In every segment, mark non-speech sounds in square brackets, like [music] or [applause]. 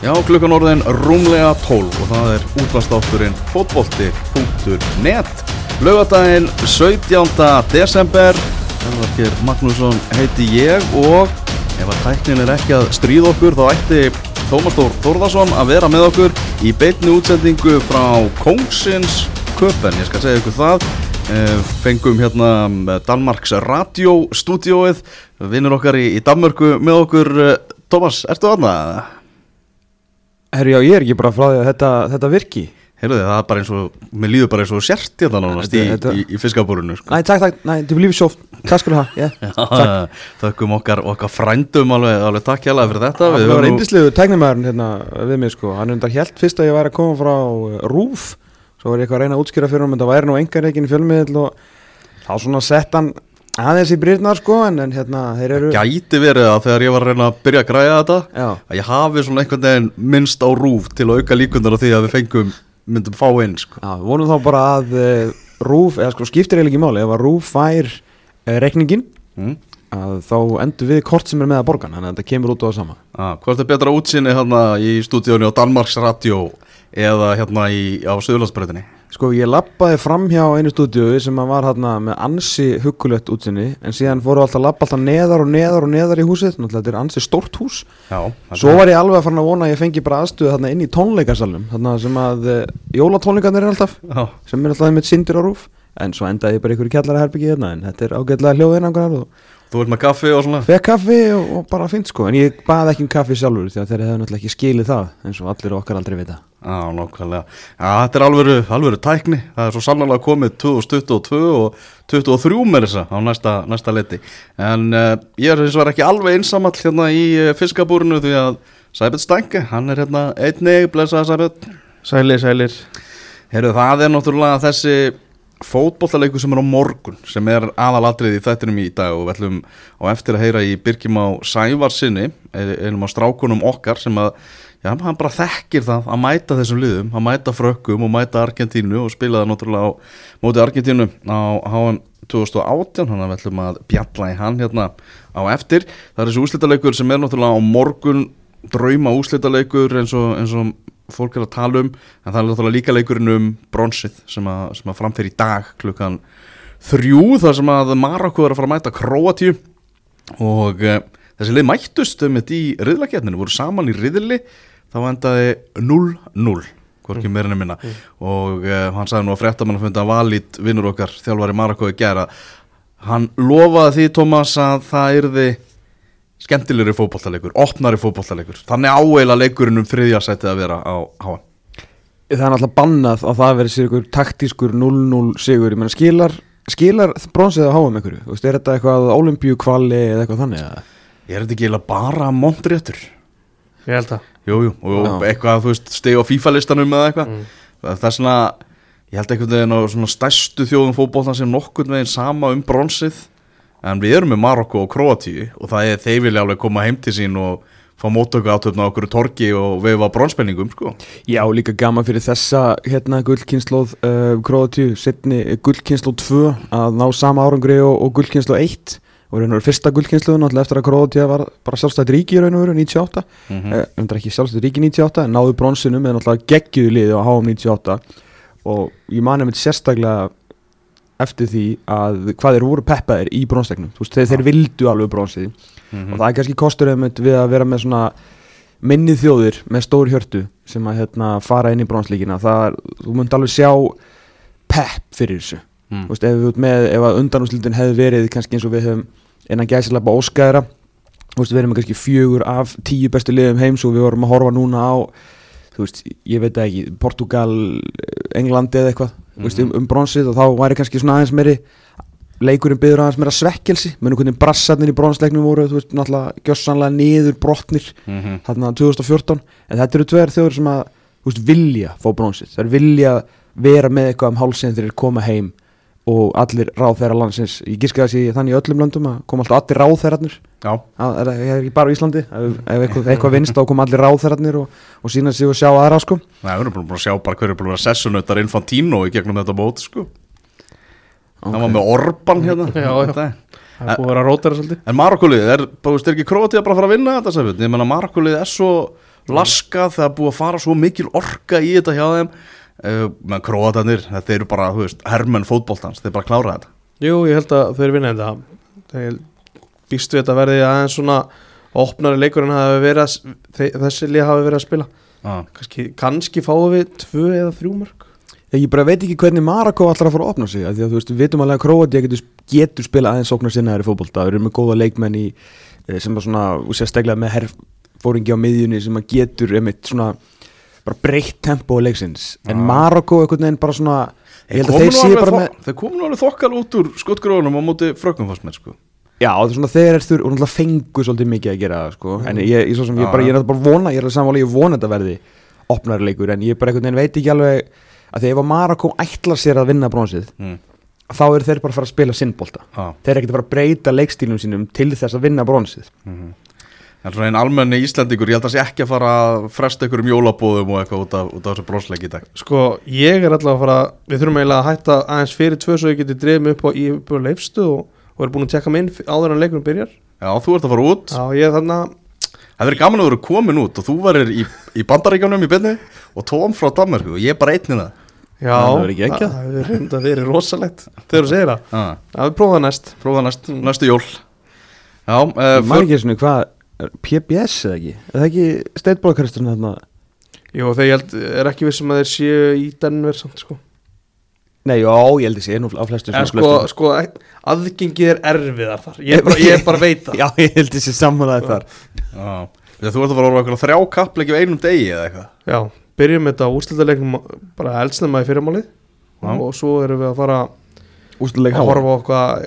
Já, klukkan orðin rúmlega 12 og það er útvastátturinn fótbolti.net Laugadaginn 17. desember Elvarkir Magnússon heiti ég og ef að tæknin er ekki að stríða okkur þá ætti Tómas Þór Þórðarsson að vera með okkur í beitni útsendingu frá Kongsins Köpen, ég skal segja ykkur það Eh, fengum hérna Danmarks radiostúdióið vinnur okkar í, í Danmörku með okkur eh, Tómas, ertu aðna? Herru, já, ég er ekki bara frá því að þetta, þetta virki. Heyrðu þið, það er bara eins og, mér líður bara eins og sért hérna nánast í, í, í fiskabúrunu sko. Nei, takk, takk, nei, du blir svo Takk du ha, yeah. [laughs] takk. Þakkum okkar, okkar frændum alveg, alveg takk hjá fyrir þetta. Það var eindislegu tæknimæðurinn hérna við mig sko. Hann undar helt fyrst að ég væri að koma frá uh, Rúf Svo var ég eitthvað að reyna að útskýra fyrir hann En það væri nú engar reikin í fjölmiðl Og þá svona sett hann aðeins í brýrnar sko En, en hérna, þeir eru Gæti verið að þegar ég var að reyna að byrja að græja þetta Já, að ég hafi svona einhvern veginn minnst á rúf til að auka líkundar á því að við fengum myndum fá inn sko. já, við vonum þá bara að uh, Rúf, eða sko skiptir eiginlega ekki máli Ef að Rúf fær uh, reikningin mm. að Þá endur við kort sem er með að borgan Þannig að þetta kemur út á það sama ah, Hvort er betra útsinni hérna í stúdíónu á Danmarks Radio eða hérna í, á Suðurlandsbreytinni Sko ég lappaði fram hjá einu stúdíu sem var hérna með ansi huggulegt útsinni en síðan fóru alltaf að lappa alltaf neðar og neðar og neðar í húsið. Náttúrulega þetta er ansi stórt hús. Já, Svo var ég alveg að fara að vona að ég fengi bara aðstöðu þarna inn í tónleikasalum þarna sem að uh, jólatónleikarnir er alltaf Já, sem er alltaf með sindir á rúf. En svo endaði ég bara ykkur í kjallara herbyggi hérna en þetta er ágætlega hljóðinangar og þú ert með kaffi og svona? Fekk kaffi og, og bara fint sko. En ég baði ekki um kaffi sjálfur því að þeir hefðu náttúrulega ekki skilið það eins og allir okkar aldrei vita. Já, nokkvæmlega Já, þetta er alvöru, alvöru tækni. Það er svo sannlega komið 2022 og 23 með þessa á næsta, næsta leti. En uh, ég er eins og er ekki alveg einsamall hérna í uh, fiskabúrinu því að Sæbjörn Stænke, hann er hérna einnig, blessaða Sæbjörn. Sælir, sælir. Heyrðu, það er náttúrulega þessi fótbollaleikur sem er á morgun sem er aðalatrið í þettinum í dag og við ætlum á eftir að heyra í Birgjum á Sævarsinni einum á strákunum okkar sem að já, hann bara þekkir það að mæta þessum liðum að mæta frökkum og mæta Argentínu og spila það náttúrulega á móti Argentínu á HM 2018 þannig að við ætlum að bjalla í hann hérna á eftir. Það er þessi úslitaleikur sem er náttúrulega á morgun drauma úslitaleikur eins og, eins og fólk er að tala um en það er náttúrulega líka leikurinn um bronsið sem að, sem að framfer í dag klukkan þrjú þar sem að Marokko er að fara að mæta Kroatíu og uh, þessi leið mættust um þetta í riðlakefninu, voru saman í riðli þá endaði 0-0 hvorki meira en minna. Og uh, hann sagði nú að fréttamann að funda að Valít vinnur okkar þjálfari Marokko í gera hann lofaði því Tómas að það yrði skemmtilegri fótbollalegur, opnari fótbollalegur þannig áeila leikurinn um þriðja sætið að vera á HM Það er náttúrulega bannað að það verið sér ykkur taktískur 0-0 sigur, ég meina skilar skilar bronsið að háa með ykkur veist, er þetta eitthvað olimpíu kvali eða eitthvað þannig? Að Er þetta ekki eiginlega bara mondréttur? Ég held að Jú, jú, og Já. eitthvað, þú veist, steg á FIFA-listanum eða eitthvað. Mm. Það er svona, ég held á svona stærstu þjóðum fótboltan sem nokkurn veginn sama um bronsið En við erum með Marokko og Kroatíu og það er þeir vilja alveg koma heim til sín og fá mótöku átöfna okkur torgi og veifa bronspenningum, sko Já, líka gaman fyrir þessa hérna gullkynnslóð uh, Króatíu, setni gullkynnslóð 2 að ná sama árangri og, og gullkynnslóð 1 og raun og veru fyrsta gullkynnslóðun alltaf eftir að Króatíu var bara sjálfstætt ríki raun og veru 98 mm. -hmm. um, ekki sjálfstætt ríki 98 en náðu bronsinu með náttúrulega geggjuðu liði á HM 98 og ég mani með sérstaklega eftir því að hvað þeir voru peppaðir í bronsleiknum. Þú veist, þeir, þeir vildu alveg bronsið. Mhm. og það er kannski kostur einmitt við að vera með svona minnið þjóðir með stór hjörtu sem að hérna, fara inn í bronslíkina það þú munt alveg sjá pepp fyrir þessu. Mm. Veist, ef, með, ef að undanúslitin hefði verið kannski eins og við höfum innan gæsilega óskæðra við erum kannski fjögur af tíu bestu liðum heims og við vorum að horfa núna á þú veist, ég veit ekki Portugal, Englandi eða eitthvað þú veist, um, um bronsið og þá væri kannski svona aðeins meiri leikurinn byður aðeins meira svekkelsi. Munum hvernig brassarnir í bronsleiknum voru þú veist, náttúrulega gjössanlega niður brotnir Mhm. þarna 2014 en þetta eru tveir þjóður sem að þú veist, vilja fá bronsið, það er vilja vera með eitthvað um hálsinn þegar þeir koma heim og allir ráðherra landsins. Ég gíska þessi þannig í öllum löndum að koma alltaf allir ráðherrarnir. Já, það er það er ekki bara á Íslandi? Ef, ef eitthvað, [laughs] eitthvað vinst þá koma allir ráðherrarnir og, og sína sig og sjá aðra sko. Nei, við erum búin að sjá bara hverju er búin að vera sessunautar Infantino í gegnum þetta mót, sko. Hann var með Orban hérna. [laughs] Já, já. Þetta Það er búið að vera rótara svolítið. En Marokkólið, er, bara, er ekki bara að fara að vinna þetta Sæfjörn? Ég menna Marokkólið er svo laskað það er búið að fara svo mikil orka í þetta hjá þeim uh, menn króatanir, þetta eru bara, veist, hermenn fótboltans, þeir bara klára þetta. Jú, ég held að þau eru vinna þetta. Þeir býstu þetta verði aðeins svona opnari leikur en hafi verið að, þe- þessi lið hafi verið að spila. Ah. kannski, kannski fáum við tvö eða þrjú mörg Ég bara veit ekki hvernig Marako ætlar að fara að opna sig af Því að þú veist, við vitum alveg að Króatía getur, getur spila aðeins sóknar sinnaðar í fótbolta. Við erum með góða leikmenn í eh, sem er svona, sérstaklega með herfóringi á miðjunni sem að getur einmitt svona bara breytt tempo á leiksins. En Já. Marako einhvern veginn bara svona Ég held að þeir séu bara með þeir komu nú alveg þokkal út úr skottgrónum á móti frökkum fast með sko. Já, það er svona þeir eru þurr og náttúrulega fengu svolítið mikið að gera sko. En ég, ég, svo sem, ég, Já, bara, ég er náttúrulega bara vona, ég er alveg sammála, ég vona þetta verði opnari leikur En ég bara einhvern veginn veit ekki alveg að að Marako ætlar sér að vinna bronsið mm. þá eru þeir bara að fara að spila sinnbolta. Ah. þeir En svona einn almenni Íslandingur, ég held að sé ekki að fara að fresta ykkur um jólabóðum og eitthvað út af, út af þessu bronsleik í dag. Sko, ég er alltaf að fara við þurfum eiginlega að hætta aðeins fyrir tvö svo ég geti dreifð mig upp á, í, upp á leifstu og, og er búin að tekka mig inn áður en leikunum byrjar. Já, þú ert að fara út. Já, ég er þarna Það verður gaman að vera komin út og þú verður í, í bandaríkjánum í byrni og tóm frá Danmarku og ég er bara einnina Já, Það verður ekki geggjað. það hefur reynda verið rosalegt þegar þú segir það. Ah. Já, er PBS eða ekki? Er það ekki steitbólakaristurinn þarna? Jú, þegar ég held, er ekki vissum að þeir séu í Denver samt, sko. Nei, já, ég held ég sé nú á flestum En sko, sko, aðgengið er erfiðar þar. Ég, bara, ég bara veit það [laughs] já, ég held ég sé sammálaði þar. Já, þú ert að fara að þrjá kappleiki á einum degi eða eitthvað. Já, byrjum þetta á úrslitaleiknum bara eldsnema í fyrirmálið og svo erum við að fara ústuleik að horfa á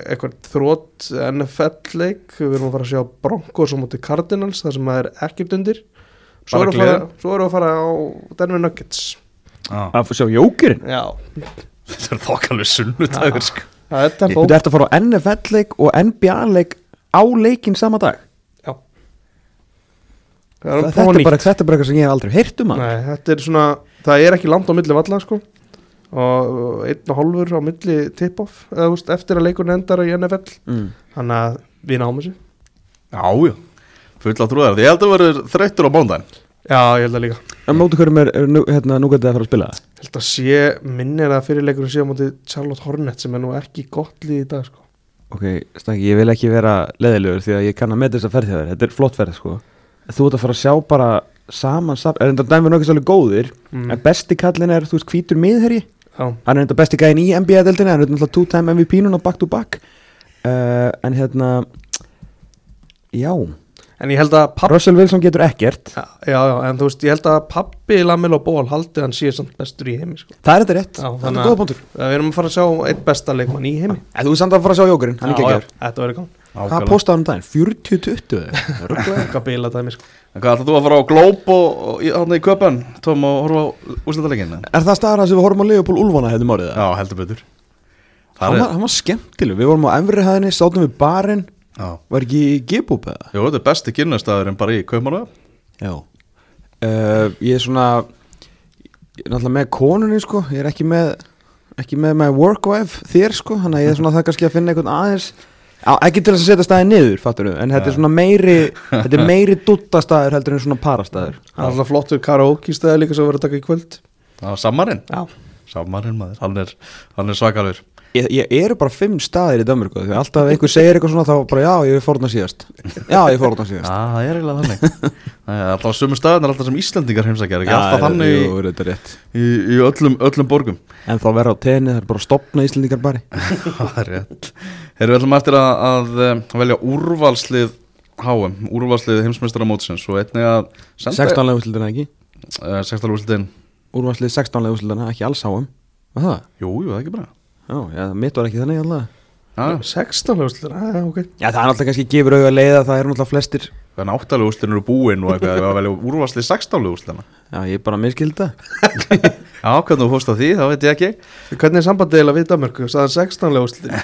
eitthvað, þrótt NFL-leik við erum að fara að sjá Broncos á móti Cardinals þar sem það er ekkert undir. Svo erum, við að fara, við að fara á Denver Nuggets. Já, að sjá jókirinn Já, þetta er þokkalveg sunnudagur sko. Það er ert að fara á NFL-leik og NBA-leik á leikinn sama dag. Já. Það er þetta að er bara, þetta er bara eitthvað sem ég hef aldrei heyrt um Nei, þetta er svona, það er ekki langt á milli valla sko og einn og hálfur á milli tip-off eftir að leikurinn endar í NFL mm. þannig að við náum þessu. Já, já, full að trúa það Ég held að verður þreyttur á mándaginn Já, ég held að líka. En mótu hverjum er, er nú, hérna, nú gætið að fara að spila? Það Ég held að sé, minnir að fyrirleikurinn sé á móti Charlotte Hornets sem er nú ekki gott líð í dag sko. Ok, Stanki, ég vil ekki vera leðilegur því að ég kann að með þess að ferð þér. Þetta er flott ferð sko. Þú ert að fara að sjá bara saman saman, er þetta dæmið nokkið svolítið góðir Mm. en besti kallin er, þú veist, hvítur miðherji. Já, hann er þetta besti gæðin í NBA-deltinni hann er þetta two time MVP núna back to back. Uh, en hérna já, en ég held að papp Russell Wilson getur ekkert. Já, já, já, en þú veist, ég held að pappi Lamelo Ball haldi hann samt bestur í heimi sko. það er þetta rétt, það er góða punktur. Við erum að fara að sjá eitt besta leikmann í heimi. En þú er samt að fara að sjá jókurinn, hann er ekki ekki Þetta verður gaman hvað postaði hann um daginn, 40-20 Rugglaði. Eitthvað? [laughs] Bila dæmi sko. En hvað ætlar þú að fara á Globe og, og í, hann í köpen Tóm og horfa á úrslitaleikin er það staðar sem við horfum á Leopold Ulfana hefðum árið það? Já, heldur betur. Það var, var skemmtileg, við vorum á emri hæðinni sátum við barinn, Já, var ekki í Gibúb eða? Jú, þetta er besti kynnastaðurinn bara í Kaupmannu Já. Uh, Ég er svona Ég er náttúrulega með konunni sko. Ég er ekki með Ekki með my work wife þér sko. Þannig að ég er svona það kannski að finna einhvern aðeins á, Ekki til þess að setja staði niður fattur En þetta er svona meiri [laughs] Þetta er meiri duttastaður heldur en svona parastaður. Það er alltaf flottur karaoke stæði líka sem við verðum að taka í kvöld. Það var Sammarinn. Já. Sammarinn maður, hann er, hann er svakalur Ég, ég eru bara fimm staðir í Danmörku Því alltaf einhver segir eitthvað svona þá bara já ég er fórna síðast. Já ég er fórna Já, síðast það er eiginlega þannig. [laughs] Það er alltaf sömu staðin alltaf sem Íslendingar heimsækjar Ekki alltaf þannig í, jú, rétt. í, í öllum, öllum borgum? En þá verða á tenni, það er bara að stopna Íslendingar bara. [laughs] Það er rétt. Erum við ætlum eftir að, að eh, velja úrvalslið HM, úrvalslið heimsmeistaramótsins og einnig að senda 16 lega úrslutina ekki? Uh, 16 úrslitin. Úrvarslið 16 lega úrslutina, ekki alls það? Jú, jú, það er ekki bara Já, já, mitt var ekki þannig alltaf. Já, 16 hljóðslutur, já, ok. Já, það er náttúrulega kannski gefur auðvitað leiða það eru náttúrulega flestir. Hvað náttalega úrslitin eru búin og eitthvað, við að velja úrvalslið 16 úrslitina Já, ég er bara miskilda [laughs] Já, hvernig þú fórst á því, það veit ég ekki. Hvernig er sambandið eiginlega við Danmörku? Saðan 16 hljóðslutur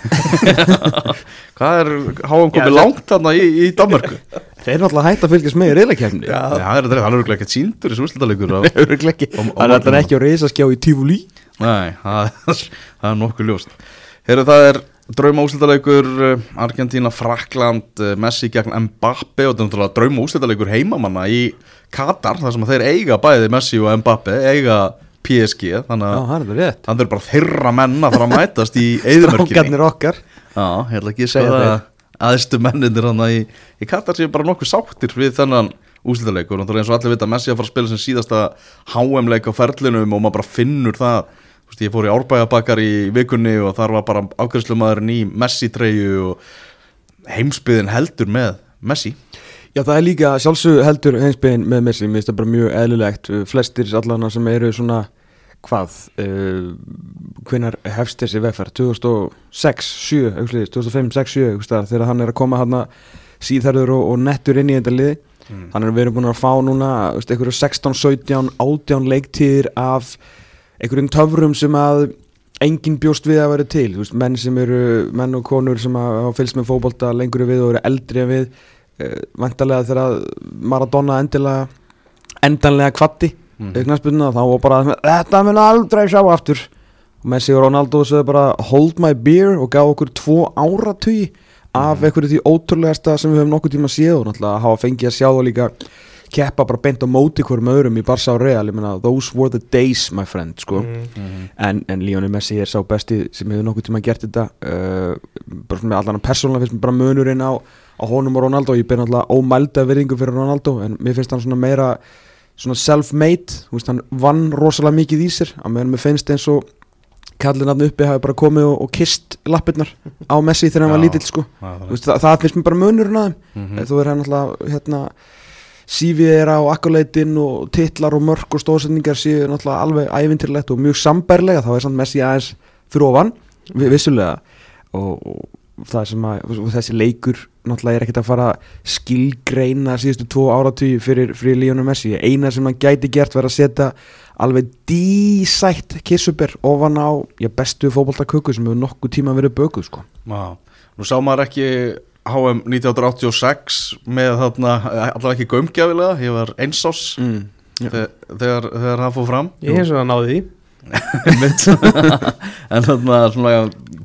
Hvað er HM komið langt þarna í, í Danmarku? Þeir eru náttúrulega hægt að fylgjast með í reyðleikefni Já. Það er hann er Og- og Það er Nei, það er, [laughs] það er nokkuð ljóst. Heru, það er drauma úslitaleikur Argentina, Frakland uh, Messi gegn Mbappe og þetta er drauma úslitaleikur heimamanna í Katar þar sem þeir eiga bæði Messi og Mbappe eiga PSG þannig að það er er bara þeirra menna þar að mætast í [laughs] eðumörkinni Strákarnir okkar. Já, ég ætla ekki að Segja segja þeir. að aðstu mennindir hann í, í Katar séu bara nokkuð sáttir við þennan úslitaleikur og það er eins og allir vita Messi að fara að spila sem síðasta HM-leik á ferlinum og maður bara finnur það veist, ég fór í árbæðabakar í vikunni og þar var bara ákveðslumæðurinn í Messi-treyju og heimsbyðin heldur með Messi. Já, það er líka sjálfsög heldur heimsbygðin með Messi, mér finnst það bara mjög eðlilegt. Flestir allana sem eru svona hvað uh, hvenar hefst þessi vegferð? 2006, 7, auðvitað 2005, 6, 7 auðvitað, þegar hann er að koma hann síðarður og, og nettur inn í þetta lið. Mm. hann er verið búin að fá núna veist, einhverju 16, 17, 18 leiktíðir af einhverjum töfrum sem að enginn bjóst við að vera til veist, menn sem eru, menn og konur sem hafa fylgst með fótbolta lengur við og eru eldri en við uh, vantarlega þegar Maradona endilega endanlega kvatti Mm. mm. þá var bara þetta mun aldrei sjá aftur og Messi og Ronaldo sögðu bara hold my beer og gaf okkur tvo áratugi af einhverju því ótrúlegasta sem við höfum nokkuð tíma séð og náttúrulega hafa fengið að sjá það líka keppa bara beint á móti hverjum öðrum í Barca og Real, ég meina those were the days my friend sko. Mm. en, en Lionel Messi er sá besti sem hefur nokkuð tíma gert þetta. Uh, bara svona með allan persónulega finnst mér bara munurinn á, á honum og Ronaldo. Ég ber náttúrulega ómælda virðingu fyrir Ronaldo en mér finnst hann svona meira svona self-made, þú veist hann vann rosalega mikið í sér, að mér finnst eins og kallin hann uppi hafi bara komið og, og kist lappirnar á Messi þegar hann var lítill sko. Það það, það finnst mér bara munurinn að þeim. Mhm. þú er hann alltaf hérna CV er á akkuleitin og titlar og mörk og stóðsendingar séu náttúrulega alveg ævintirlegt og mjög sambærlega þá er samt Messi aðeins fyrir ofan vi- vissulega og, og að og þessi leikur náttúrulega er ekkert að fara skilgreina síðustu tvo áratví fyrir, fyrir Lionel Messi eina sem hann gæti gert verið að setja alveg dísætt kissuber ofan á já, bestu fótboltaköku sem hefur nokkuð tíma verið bökuð sko. Já, nú sá maður ekki HM 1986 með þarna, allavega ekki gömgjafilega, ég var einsás mm. þegar, þegar, það fór fram. Ég hins vegar náði því. [laughs] [laughs] En þarna svona,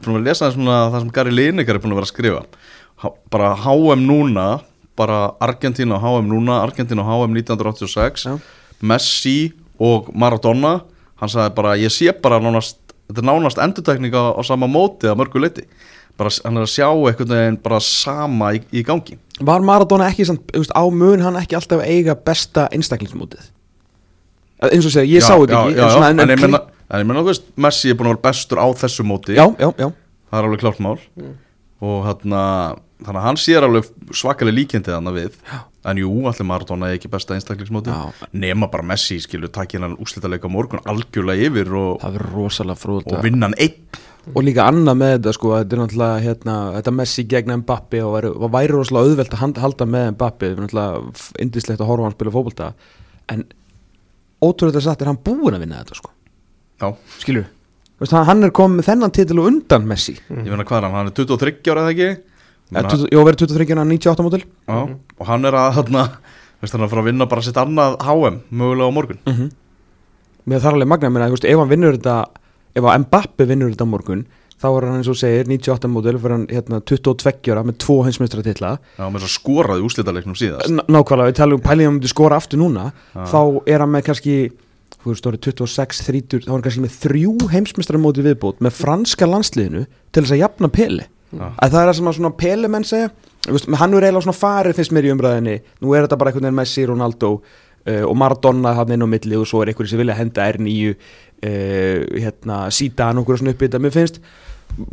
búin að lesa svona það sem Gary Lineker er búin að vera að skrifa. Há, bara HM núna bara Argentina og HM núna Argentina og HM 1986 Já. Messi og Maradona. Hann sagði bara, ég sé bara nánast þetta er nánast endurtekning á, á sama móti að mörgu leiti bara, hann er að sjá einhvern veginn bara sama í, í gangi. Var Maradona ekki samt, þú veist, á mun hann ekki alltaf eiga besta einstaklingsmótið? Eins og segja, ég Já, sá þetta ekki já, já, en, en- ég menna, en ég menna, þú veist, Messi er búin að vera bestur á þessu móti. Já, já, já. Það er alveg klárt mál. Og hérna, þannig að hann sér alveg svakalega líkjandi þannig við. Já. en jú, allir Maradona er ekki besta einstaklingsmóti Já. nema bara Messi, skilur, takk hérna úrslitaðleika morgun algjörlega yfir og, Það verður rosalega frúð og vinna hann einn Og líka annað með þetta sko, þetta er náttúrulega hérna, þetta Messi gegn Mbappi og væri, væri rosalega auðvelt að halda með Mbappi, það er náttúrulega indislegt að horfa á hann spila fótbolta. En ótrúlega satt er hann búinn að vinna þetta sko, já, Veist, hann, hann er komið með þennan titil og undan Messi. Ég meina hvað er hann, hann er 23 ára eða ekki? Ég ja, meina, 20, Jó, verið 23 ára 98 mótil. Já, og hann er að hérna, veist, hann er að fara að vinna bara sitt annað HM mögulega á morgun. Mm Mér þarf alveg magna, menna, ef hann vinnur þetta ef að Mbappi vinnur þetta morgun þá er hann eins og segir 98 mótil fyrir hann hérna, 22 ára með tvo heimsmeistra titla já, með að skoraði úrslitaleiknum síðast. N nákvæmlega, við talum um pælið um að skora aftur núna. Já. þá er hann með kannski þú veist, orðið 26, 30 þá er hann kannski með þrjú heimsmeistramóti viðbót með franska landsliðinu til þess að jafna Pele. Já. að það er það sem að svona Pele menn segja veist, hann er eiginlega svona farið fyrst mér í umræðinni nú er þetta bara einhvern veginn Messi, Ronaldo uh, og Maradona hann inn á milli og svo er einhverju sem vilja henda R9 uh, hérna, og einhverju svona uppið þetta mér finnst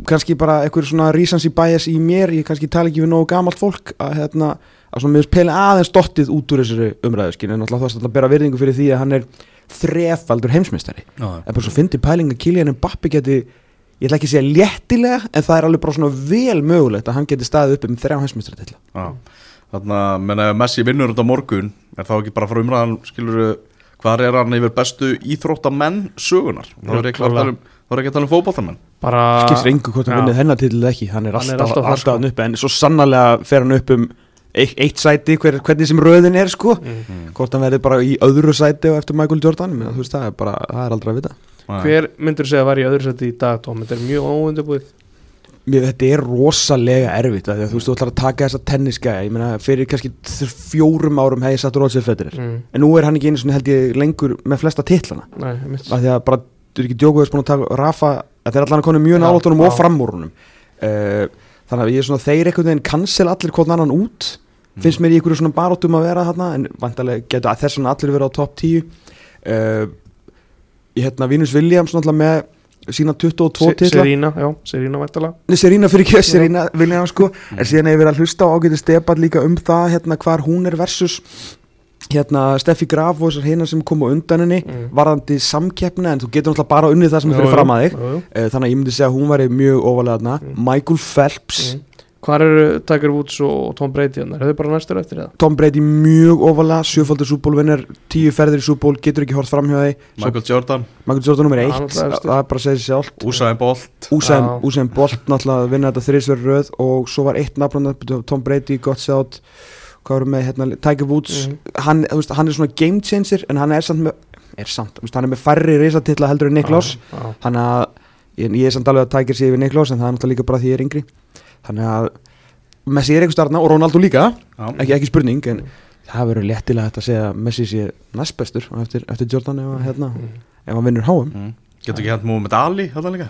kannski bara einhverju svona recency bias í mér ég kannski tala ekki við nógu gamalt fólk að hérna, að svona mér Pele aðeins dottið út úr þessari umræðu skinn en náttúrulega þú veist að bera virðingu fyrir því að hann er þrefaldur heimsmeistari. Já, en bara svo fyndi pæling að Kylian Mbappi geti ég ætla ekki að segja léttilega en það er alveg bara svona vel mögulegt að hann geti staðið uppi með þrjá heimsmeistari til já. þannig að menna, Messi vinnur þetta morgun er þá ekki bara frá umræðan skilur hvað er hann yfir bestu íþróttamenn sögunar þá er ég ekki að tala um, er um bara skiptir engu hvort hann vinnið hennar til eða ekki. Hann er Hann alltaf, alltaf alltaf, þar, sko. hann uppi. En svo sannarlega fer hann upp um eitt, eitt sæti hver, hvernig sem röðin er sko. Mm. hvort hann verði bara í öðru sæti og eftir Michael Jordan menn, þú veist það er bara, það er aldrei að vita. Hver myndur segja að var í öðru seti í dag, Tom? Þetta er mjög óundabúið mér, þetta er rosalega erfitt af því að þú veist, þú ætlar að taka þessa tennisgæja ég meina, fyrir kannski fjórum árum hefði ég satt Rótsið Federer. Mm. en nú er hann ekki einu svona held ég lengur með flesta titlana. Nei, af því að bara, þú er ekki djókuðis búin að taka Rafa, að þeir allan að konu mjög nálatunum og framúrunum uh, þannig að ég er svona, þeir einhvern veginn cancel allir hvort annan út finnst mér í einhverju svona baróttum að vera þarna en vantarlega getur að þess vegna allir verið á topp 10 uh, ég hérna Vínus Williams náttúrulega með sína 22 Se- titla. Serína, já, Serína væntala Nei, Serena fyrir ekki, Serena Williams sko. En síðan hefur verið að hlusta á ágæti stepat líka um það hérna hvar hún er versus hérna Steffi Graf og þessar hinnar sem kom á undan henni Mm. varðandi samkeppni. En þú getur náttúrulega bara unnið það sem er fyrir fram að þig. Eh, þannig að ég myndi segja að hún væri mjög ofalega þarna. Mm. Michael Phelps. Mm. Hvar eru Tiger Woods og Tom Brady hann? Er þau bara næstur eftir það? Tom Brady mjög ofalega sjöfaldur súbólvinner, tíu ferðir í súból getur ekki hort fram hjá því Svo- Michael Jordan, Michael Jordan nummer Hann eitt, náttúrulega efstur. það er bara að segja sér sjálft Usain Bolt Usain. Usain Bolt náttúrulega að vinna þetta þriðsverð röð og svo var eitt nafn Tom Brady, gott eru með hérna, Tiger Woods Mhm. hann, þú veist, hann er svona game changer en hann er samt með, er samt, veist, hann er með færri reysatitla heldur en Niklas Já, já. hann að, ég, ég er samt alveg að Tiger sé yfir Niklas en það er náttúrulega líka bara því ég er yngri þannig að Messi er einhver starna og Ronaldo líka. Ekki, ekki spurning en það verður léttilega hægt að segja að Messi sé næst bestur eftir, eftir Jordan ef, hérna, Mm. ef hann vinnur háum mm. Getur ekki hægt múið með Ali hérna líka?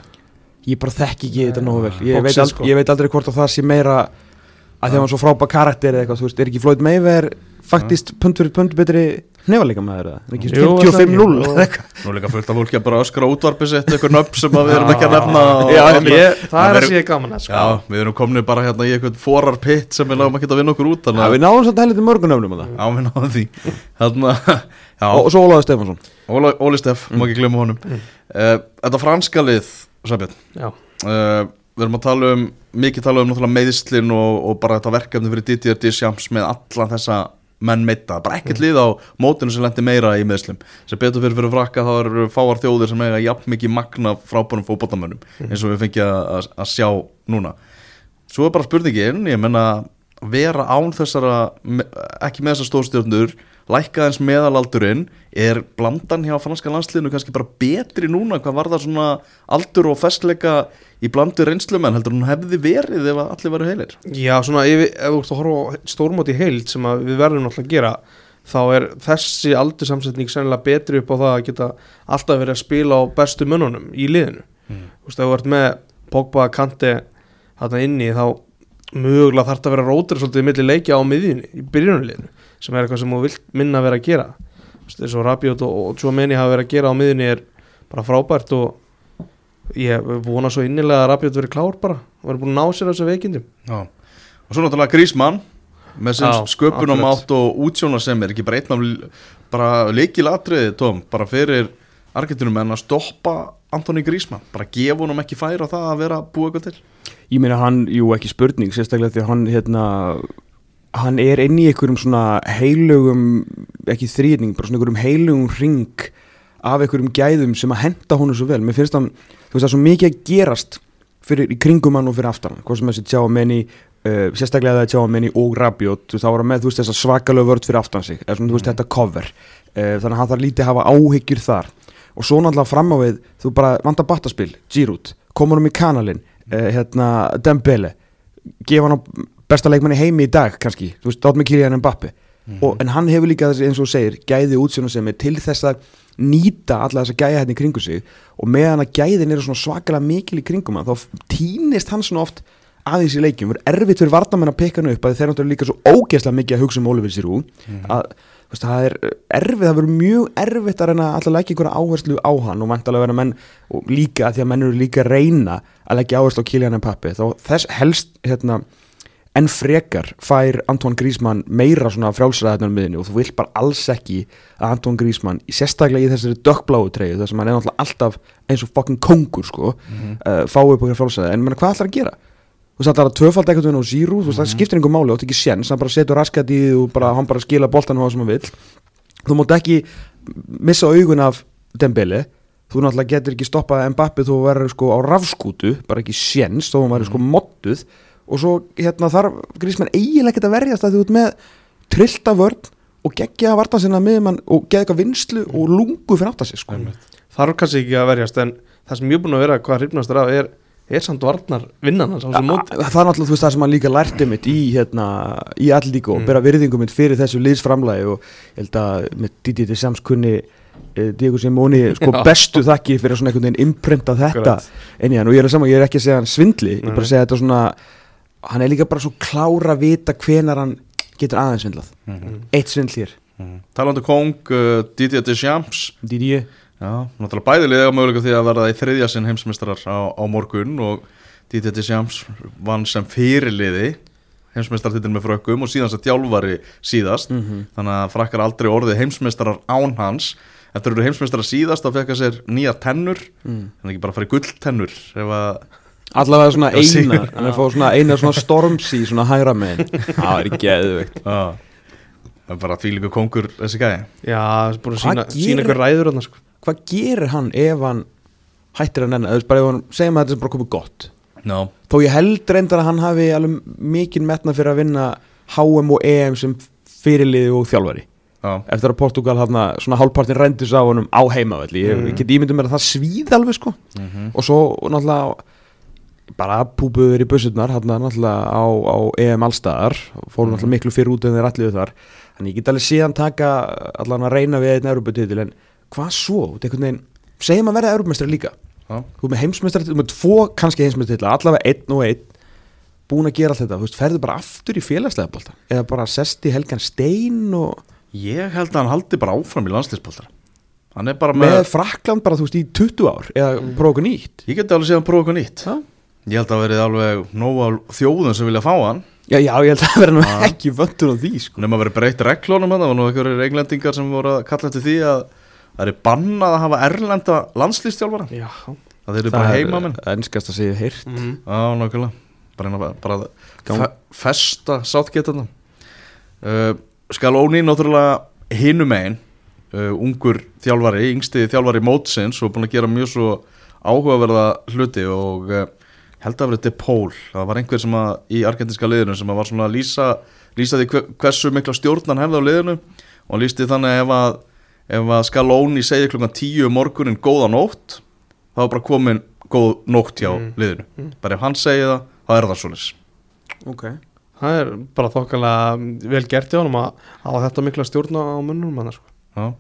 Ég bara þekki ekki þetta nógu vel. Ég veit, ald, sko. ég veit aldrei hvort að það sé meira að því að hann er svo frábæð karakter eða eitthvað, þú veist, er ekki Floyd Mayweather faktist pund fyrir pund betri maður eða, er ekki Jú, 55-0 það eða eitthvað? Nú er líka fullt af fólki að bara öskra útvarpi sitt eitthvað nöfn sem að við erum ekki að nefna og, Já, Ég, það Það er að sé gaman að sko. Já, við erum komin bara hérna í eitthvað forar pitt sem við náum ekki að vinna okkur út Já, við að náðum svolítið heldur mörgum nöfnum á það. Já, við náðum því. Að, og, svo Ólaður Stefansson Óla, Óli Steff, má ekki glemma honum. Mm. uh, Þetta franska lið, Sæbjörn. Já, uh, Við erum að tala um, mikið tala um náttúrulega meðslin og, og bara þetta verkefni fyrir Didier Deschamps með allan þessa menn meita, bara ekkert lið á mótinu sem lendi meira í meðslum sem betur fyrir fyrir frakka þá eru fáar þjóðir sem eiga jafn mikið magna frábænum fótboltamönnum eins og við fengið að, að, að sjá núna. Svo er bara spurningin, ég menna vera án þessara ekki með þessar stórstjórnur lækka eins meðalaldurinn. Er blandan hjá franska landsliðinu kannski bara betri núna? Hvað var það svona aldur og festleika í blandu reynslumenn? Heldur hún hefði verið ef allir varu heilir? Já, svona ef, ef þú ert að horfa á stórmót í heild sem við verðum náttúrulega að gera þá er þessi aldursamsetning sennilega betri upp á það að geta alltaf verið að spila á bestu mönnunum í liðinu. Mm. Þú veist, ef þú ert með Pogba, Kante þarna inni þá mögulega þarf að vera rótur svolítið milli leikja á miðjunni í byrjunarliðinu sem er eitthvað sem þú vilt minna vera að gera. Eins og Rabiot og, og Tjómeni hafa verið að gera á miðjunni er bara frábært og ég vona svo innilega að Rabiot verið klár bara og verið búin að ná sér á þessu veikindum. Já. og svo náttúrulega Grísmann með sinn Já, sköpunum átt og útsjóna sem er ekki bara einn af bara leikilatriði Tom, bara fyrir argentinum en að stoppa Antoni Grísmann, bara gefa honum ekki færa það að vera að búa eitthvað til. Ég meina hann, jú ekki spurning sérstaklega því að hann hérna hann er inn í einhverjum svona heilugum ekki þrýning, bara svona einhverjum heilugum ring af einhverjum gæðum sem að henda honum svo vel, mér finnst hann þú veist það er svo mikið að gerast fyrir, í kringum hann og fyrir aftan hvað sem þessi tjá menni uh, sérstaklega það er tjá menni og veist, þá var hann með þú veist þessa svakalega vörd fyrir aftan sig. Eða svona þú veist þetta cover. Uh, þannig að hann þarf lítið að hafa áhyggjur þar. Og svo náttúrulega fram á við þú bara vantar battaspil, Giroud komur um í kanalinn, uh, hérna Dembele, gefa hann á besta leikmanni heimi í dag kannski. Þú veist, dátt með Kylian Mbappe og, en hann hefur líka eins og segir, gæði útsjóna sem er til þess að nýta alla þessa gæja hérna í kringu sig. Og meðan að gæðin eru svona svakalega mikil í kringum hann, þá týnist hann svona oft aðeins í leikjum, verður erfitt fyrir varnamenn að peka hann upp að þeir náttúrulega líka svo ógeðslega mikið að hugsa um Oliver Giroud. Að þú veist, það er erfitt, það verður mjög erfitt að reyna að alltaf leggja einhverja áherslu á hann og vantalega vera menn og líka að því að menn eru líka að reyna að leggja áherslu á Kylian Mbappe þá þess helst hérna en frekar fær Antoine Griezmann meira svona frjálsræðarnar miðinni og þú vilt bara alls ekki að Antoine Griezmann sérstaklega í þessari dökkbláu treyju þar sem hann er náttúrulega alltaf eins og fucking kongur sko, uh, fá upp okkur frjálsræði. En menna hvað ætlar að gera? Þú veist það er að tvöfald eitthvað við á Zíru, þú veist það skiptir einhver máli og þetta ekki séns, hann bara setur raskat í því og bara, hann bara skila boltan á það sem hann vill. Þú mátt ekki missa augun af Dembele þú náttúrulega getur ekki stoppað Mbappe þú verður sko á rafskútu, bara ekki séns þó hann verður sko modduð og svo hérna þarf Grísmann eiginlega ekkert að verjast að þú ert með trillta vörn og geggja að varta sinna miðjumann og geða eitthvað vinslu og lungu fyrir átt að sig sko. þarf kannski ekki að verjast en það sem ég er búin að vera hvað hrifnastur af er er samt varnar vinnan hans á þessu móti það er náttúrulega þú veist það sem hann líka lærti mitt í hérna, í allíku og Mm. bera virðingu mitt fyrir þessu liðsframlægi og ég held að með Didi til Sams kunni eh, Diego Simoni [laughs] sko Já. bestu þakki fyrir að svona einhvern veginn imprenta þetta Akkurat. en hann og ég er, saman, ég er ekki að segja hann svindli ég er bara Nei. að segja þetta svona hann er líka bara svo klára að vita hvenar hann getur aðeins svindlað. Mm. eitt svindl hér. Talandi um Kong, uh, Didier Deschamps. Didi Já, náttúrulega bæði liða möguleika því að verða í þriðja sinn heimsmeistarar á, á morgun og Didier Deschamps vann sem fyrirliði heimsmeistartitil með frökkum og síðan sem þjálfari síðast. Mhm. þannig að frakkar aldrei orðið heimsmeistarar án hans. Eftir að eru heimsmeistarar síðast þá fekk að sér nýja tennur. Mm. en ekki bara í gulltennur ef að allavega svona eina hann er að fá svona eina svona storms í svona hægra megin það er geðveikt. Að, að bara þvílíku kongur þessi gæði Já, búin að sína, sína ykkur ræður þarna sko. hvað gerir hann ef hann hættir að nenna, þú veist bara ef hann segjum að þetta er bara komið gott. No. þó ég held reyndar að hann hafi alveg mikinn metna fyrir að vinna HM og EM sem fyrirliði og þjálfari. Já, eftir að Portugal hann svona hálfpartin rendis á honum á heimavelli. Ég, Mm. ég get ímyndum mér að það svíð alveg sko. Mm og svo náttúrulega bara púbuður í bussurnar hann náttúrulega á, á EM allstaðar fóru Mhm. náttúrulega miklu fyrir út en þeir alliðu þar þannig ég get alveg síðan taka allan að reyna við einn Europatitil en hvað svo, þetta er einhvern veginn segjum að verða Europamestari líka Já. þú er með heimsmeistari, þú er með tvo kannski heimsmeistari allavega einn og einn búin að gera allt þetta, þú veist, ferðu bara aftur í félagslega bolta eða bara sest í helgan stein og Ég held að hann haldi bara áfram í bara með, með, Frakland bara, þú veist, í 20 ár eða mm. prófa okkur nýtt Ég geti alveg séð að prófa eitthvað nýtt Já. Ég held að verið alveg nóg á þjóðum sem vilja fá hann. Já, já, ég held að það verða nú ekki vöndur á því, sko. Nefn að verið breytt reglunum hann Það var nú einhverjir englendingar sem voru að kalla eftir því að Það er bannað að hafa erlenda landslýstjálfara Já. Það þeir eru bara heimamenn. ennskast að segja heyrt. Mm. Já, nákvæmlega. Bara, bara að Gang- fe festa sáttgetarna uh, Skalóni náttúrulega hinum megin uh, Ungur þjálfari, yngsti þjálfari mótsins Og búin að gera mjög svo áhugaverða hluti Og uh, held að verið De Paul Það var einhver sem að í argentinska liðinu Sem að var svona að lýsa, lýsa því hve- hversu mikla stjórnan hefði á liðinu Og hann lýsti þannig að ef að Ef að Skalóni segir klukkan tíu um morgunin góða nótt þá er bara komin góð nótt hjá Mm. liðinu Mm. bara ef hann segir það, þá er það svoleiðis ok Það er bara þokkalega vel gert í honum að hafa þetta mikla stjórn á mönnum hann sko. Já,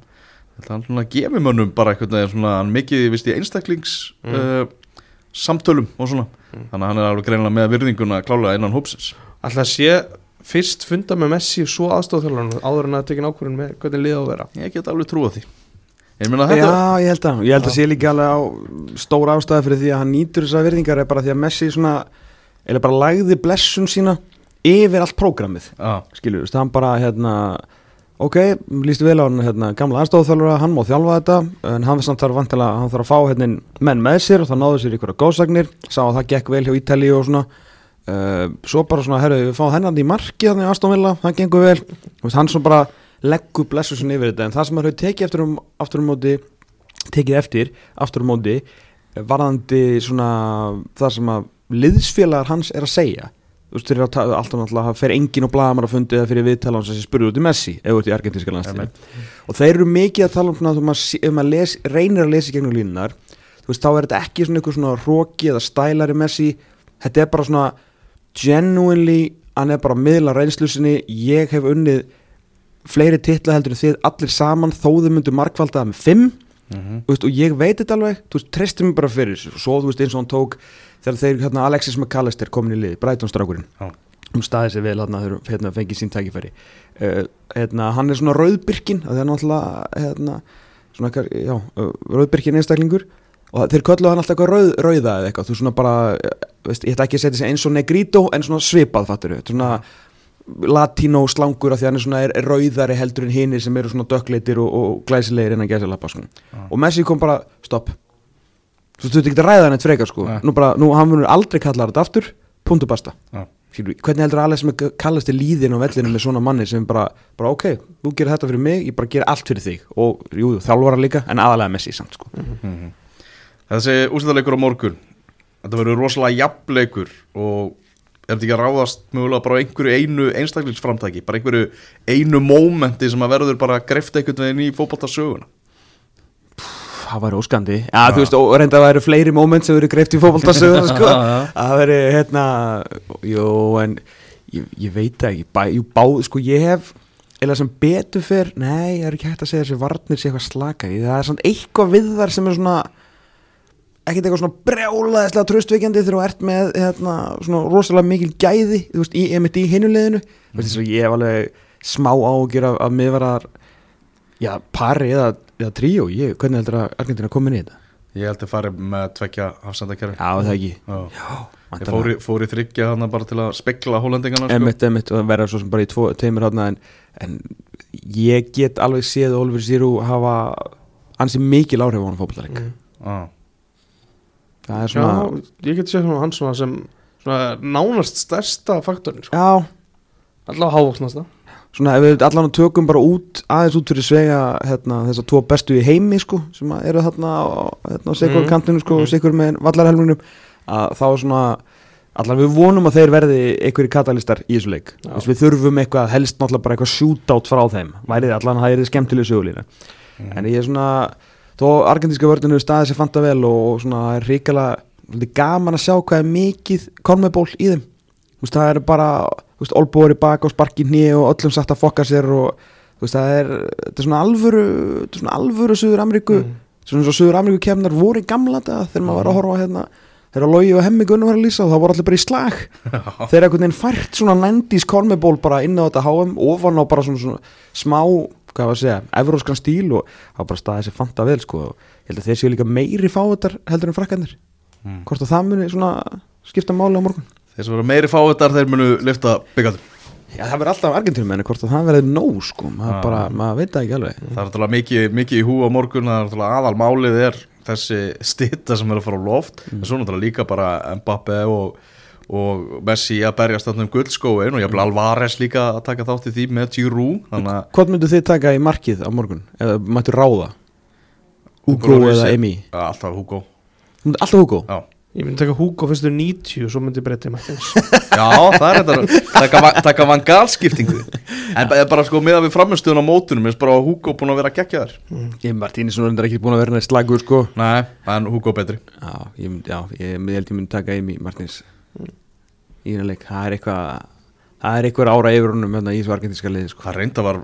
þetta hann svona gefi mönnum bara veginn svona, hann mikið, vist í einstaklings Mm. uh, samtölum og svona, Mm. þannig að hann er alveg greinilega með virðinguna klálega innan hópsins. Alltaf sé fyrst funda með Messi svo aðstofþjálfarinn áður en að tekin ákvörðin með hvernig liða á að vera? Ég get alveg trúa því. Ég meina þetta, Já, ég held að, ég held að sé líka alveg á stóra ástæði fyrir því að hann nýtur þessar virðingar er bara því að Messi svona eða bara lagði blessun sína yfir allt prógramið, veist, hann bara hérna, ok, líst vel á hann hérna, gamla aðstofþjálfara, hann má þjálfa þetta en hann þarf vantilega, hann þarf að fá hérna, menn með sér og það náðu sér ykkur að góðsagnir. Sá að það gekk vel hjá Ítali og svona. Uh, svo bara svona, herru, við fáum hennan í marki þannig aðstofnvilla, það gengur vel. Veist, hann svona bara leggur blessu sinni yfir þetta en það sem hann hefur tekið eftir um, aftur um móti tekið eftir, aftur um móti varðandi svona það sem að liðsfélagar hans er að segja þú veist, þeir eru alltaf náttúrulega það fer engin og blaðamar að fundi eða fyrir viðtala þessi spurði út í Messi eða út í argentinska landsliði og þeir eru mikið að tala um svona, þú maður, ef maður les, reynir að lesa gegnum línunar þú veist, þá er þetta ekki svona einhver svona róki eða stælari Messi. Þetta er bara svona genuinely, hann er bara að miðla reynslu sinni, ég hef unnið fleiri titla heldur en þið allir saman þó þau myndu markvaldaða með fimm. Mm Þú veist, og ég veit þetta alveg, þú veist, þegar þeir, hérna, Alexis McAllister komin í lið Breitonsstrákurinn, Já. um staðið sér vel hérna, hérna, fengið sín tækifæri. Uh, hérna, hann er svona rauðbyrkin það er náttúrulega hérna, svona, eitthvað, já, uh, rauðbyrkin einstaklingur. Og þeir kölluðu hann alltaf eitthvað rauð, rauða eða eitthvað, þú svona bara uh, veist, ég ætla ekki að setja sig eins og negrito en svona svipað fattur svona latínó slangur af því hann er svona er, er rauðari heldur en hinir sem eru svona dökkleitir og, og glæsilegir innan gæsa lappa sko. Og Messi kom bara, stopp þú ert ekki að ræða hann eitt frekar sko. Nei. nú bara, nú hann munur aldrei kalla þetta aftur. Punktu basta. Já. Skilur, hvernig heldur Alex sem kallast til líðin á vellinu með svona manni sem bara, bara ok, þú gerir þetta fyrir mig ég bara gerir allt fyrir þig. Og jú, jú, þjálfara líka en aðalega Messi samt sko. Mhm. Þessi úrstæðleikur á morgun Þetta verður rosalega jafnleikur og er þetta ekki að ráðast mögulega bara á einhverju einu einstaklingsframtæki bara einhverju einu mómenti sem að verður bara greft einhvern veginn í fótboltasöguna það væri óskandi. Já, þú veist, og reynda að það eru fleiri moment sem eru greift í fótboltasögur [laughs] sko. Það veri, hérna jú, en ég, ég veit það ekki. Bæ, jú, bá, sko, ég hef eða sem betur fyrr, nei, ég er ekki hægt að segja þessi varnir sé eitthvað slaka í, það er svona eitthvað við þar sem er svona ekkert eitthvað svona brjálaðislega tröstveikjandi þegar þú ert með hérna, svona rosalega mikil gæði þú veist, í, í hinuleginu mm -hmm. ég hef alveg smá ágjur af, af miðvarar já, pari eða, eða tríó ég, hvernig heldur að Argentina komin í þetta? Ég held að fari með tvekja hafsendakerfi Já, það ekki Já. Já, Ég fór í, fór í þryggja hann bara til að spekla hollendingarna sko. Emitt, emitt, og það verða svo sem bara í tvo, teimur hátna en, en ég get alveg séð Oliver Sirú hafa ansi mikil áhrif á hann fótbollarleik Mm. Já. það er Já, svona ég get séð hann svona sem svona nánast stærsta faktorin sko. já, allavega hávaksnasta svona ef við allan tökum bara út aðeins út fyrir svega hérna, þessar tvo bestu í heimi sko, sem eru þarna á hérna, sikur Mm. kantinu sko, Mm. og sikur með vallarhelmingnum að þá svona allan við vonum að þeir verði einhverjir katalistar í þessu leik. Þess, við þurfum eitthvað, helst náttúrulega bara eitthvað shootout frá þeim, værið allan að það er skemmtileg sögulína en ég er svona þó argentinska vörðinu staðið sér fanta vel og, og svona það er ríkala gaman að sjá hvað er mikið konmeból í þeim veist, það er bara olbúar í bak og sparki hnið og öllum sagt að fokka sér og veist, það er, þetta er svona alvöru þetta er svona alvöru Suður Ameríku Mm. svona svo Suður Ameríku kemnar voru í gamla daga þegar maður var að horfa á hérna þegar Logi og Hemmi Gunnar var að lýsa og það voru allir bara í slag. Þegar einhvern veginn fært svona 90s kormeból bara inn á þetta HM ofan á bara svona, svona smá hvað var að segja, evróskan stíl og það var bara staðið sér fanta vel sko. Og ég held að þeir séu líka meiri fáutar heldur en frakkanir Mm. hvort að það muni svona skipta máli á morgun Þeir sem verður meiri fávitar þeir munu lifta byggandum Já, það verður alltaf argentinum en hvort að það verður nóg sko, maður bara, maður veit það ekki alveg. Það er náttúrulega mikið, mikið í hú á morgun aðal málið er þessi stitta sem er að fara á loft. En svo náttúrulega líka bara Mbappe og, og Messi að berjast þarna um guldskóin og ég vil Alvarez líka að taka þátt í því með að Hvort myndu þið taka í markið á morgun? Eða mættu ráða? Hugo Lloris eða Emi? Alltaf Hugo. Alltaf Hugo? Já, ég myndi taka Hugo fyrstu 90 og svo myndi ég breyta í Martins [laughs] Já það er þetta taka, taka vangalskiptingu en ba- bara sko með að við framistuðun á mótunum er bara að Hugo búin að vera geggjaður. Ég Martínisson er ekki búin að vera næst slagur sko. Nei, en Hugo betri. Já, ég, já, ég, ég held ég myndi taka Emi Martins í hérna leik, það er eitthvað það er eitthvað ára yfir honum hérna, í þessu argentinska liði sko. Það reynda var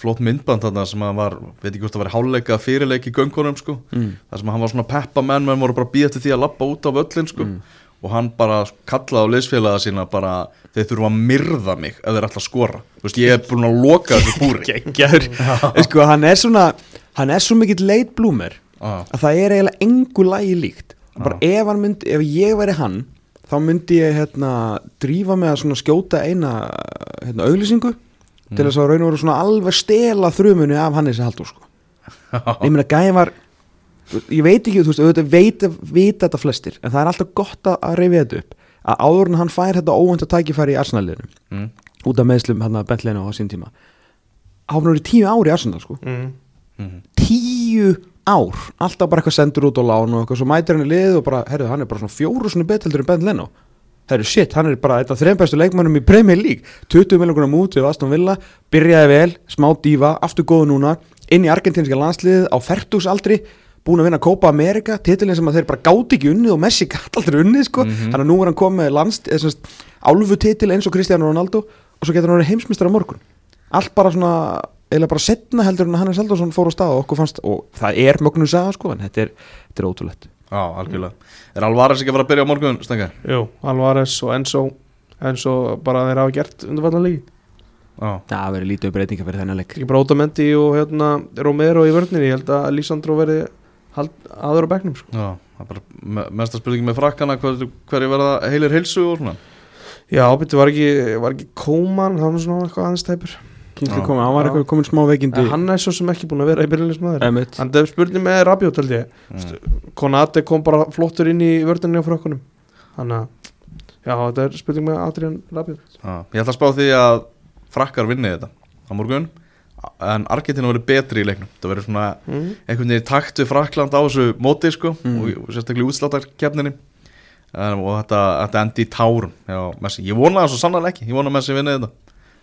flott myndband þarna sem að var, veit ekki hvort það var háluleika fyrirleik í göngunum sko. Mm. þar sem hann var svona peppa menn menn voru bara býða til því að lappa út á völlin sko. Mm. og hann bara kallaði á leysfélaga sína bara þeir þurfa að myrða mig ef þeir ætla að skora. Þú veist ég er búin að loka þessu [laughs] búri [laughs] sko, hann er svona hann er svo mikill late bloomer ah, að það er eiginlega engu lægi líkt. Bara ef, hann myndi, ef ég væri hann þá myndi ég hérna drífa með að skjóta eina hérna, auglýsingu til þess að raun og veru svona alveg stela þrumunni af Hannesi Halldór sko. [laughs] ég meina gæði var ég veit ekki, þú veist, auðvitað veit, veit þetta flestir, en það er alltaf gott að, að reyfi þetta upp, að áður en hann fær þetta óvönda tækifæri í Arsenal-liðinu mm, út af meðslum hann að Bentleinu á sín tíma hann var í tíu ári í Arsenal sko mm. Mm, tíu ár alltaf bara eitthvað sendur út á lán og eitthvað svo mætir hann í lið og bara, herru, hann er bara svona fjóru svona bet heldur en Ben Leno. Herru, shit, hann er bara eitthvað þreim bestu leikmannum í Premier League. 20 miljonar mút við Aston Villa byrjaði vel, smá dífa, aftur góðu núna inn í argentinska landsliðið á fertúsaldri búin að vinna Copa America titilin sem að þeir bara gáti ekki unnið og Messi gæti aldrei unnið sko. Mhm. þannig að nú er hann komið landst, eða, semst, álfu titil eins og Cristiano Ronaldo og svo getur hann verið heimsmyndstara morgun. Allt bara svona eða bara setna heldur en að Hannes Halldórsson fór á stað og okkur fannst, og það er mögnu saga sko, en þetta er, þetta er ótrúlegt. Já, algjörlega. Er Alvarez ekki að fara að byrja á morgun, Stengar? Jú, Alvarez og Enzo. Enzo bara þeir hafa gert undirfallan líki Já, það verður lítið breytinga fyrir þennan leik. Ekki bara Otamendi og hérna Romero í vörninni, ég held að Lísandro verði hald, aður á bekknum sko. já, það er bara me- mesta spurningi með frakkana hver, hverju verða heilir heilsu og svona. Já, betur var ekki, var ekki Kóman, það var svona eitthvað aðeins tæpur Já. komið, hann var eitthvað komin smá veikindi. En hann er svo sem ekki búin að vera í byrjulismæður Emmett hann er spurning með Rabiot held ég. Mm. Konate kom bara flottur inn í vörninni á frökkunum. Þannig að já, þetta er spurning með Adrian Rabiot. Já, ég ætla að spá því að frakkar vinni þetta á morgun. En Argentina verður betri í leiknum. Það verður svona mm. einhvern veginn takt við Frakland á þessu móti sko Mm. og, og sérstaklega í útsláttarkeppninni. Um, og þetta, þetta endi í tárum já, ég vona það svo sannlega ekki. Ég vona að Messi vinni þetta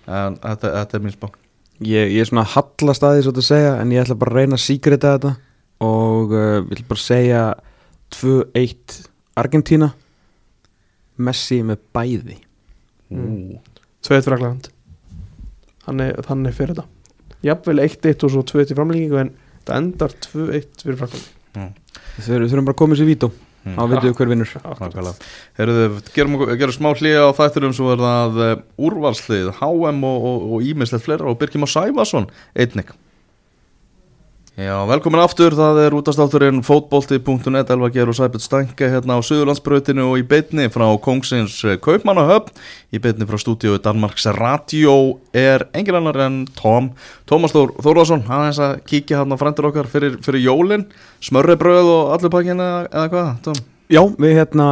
en þetta, þetta er mín spá. Ég, ég er svona hallast að því svo að segja en ég ætla bara að reyna að síkrita þetta. Og uh, vil bara segja 2-1 Argentína. Messi með bæði. Ú, Tveit Frakland Þannig, þannig fyrir þetta. Jafnvel 1-1 og svo 2-1 í framlengingu en það endar 2-1 fyrir Frakland Þau þurfum bara að koma sér vító. mm. Þá veitum við hver vinnur. Gerum, gerum smá hlýja á þætturum svo er það uh, úrvalslið HM og, og, og ímislegt fleira og Birkjum á Sæfason einnig Já, velkomin aftur, það er útastátturinn fótbolti.net, Elva Geir og Sæbjörn Stænke hérna á Suðurlandsbrautinu og í beitni frá Kongsins Kaupmannahöfn í beitni frá stúdíu Danmarks Radio er engin annar en Tom Tómas Þór Þórðarsson, aðeins að kíkja hérna á frendur okkar fyrir, fyrir jólin smörri bröð og allur pakkin eða, hvað, Tom? Já, við hérna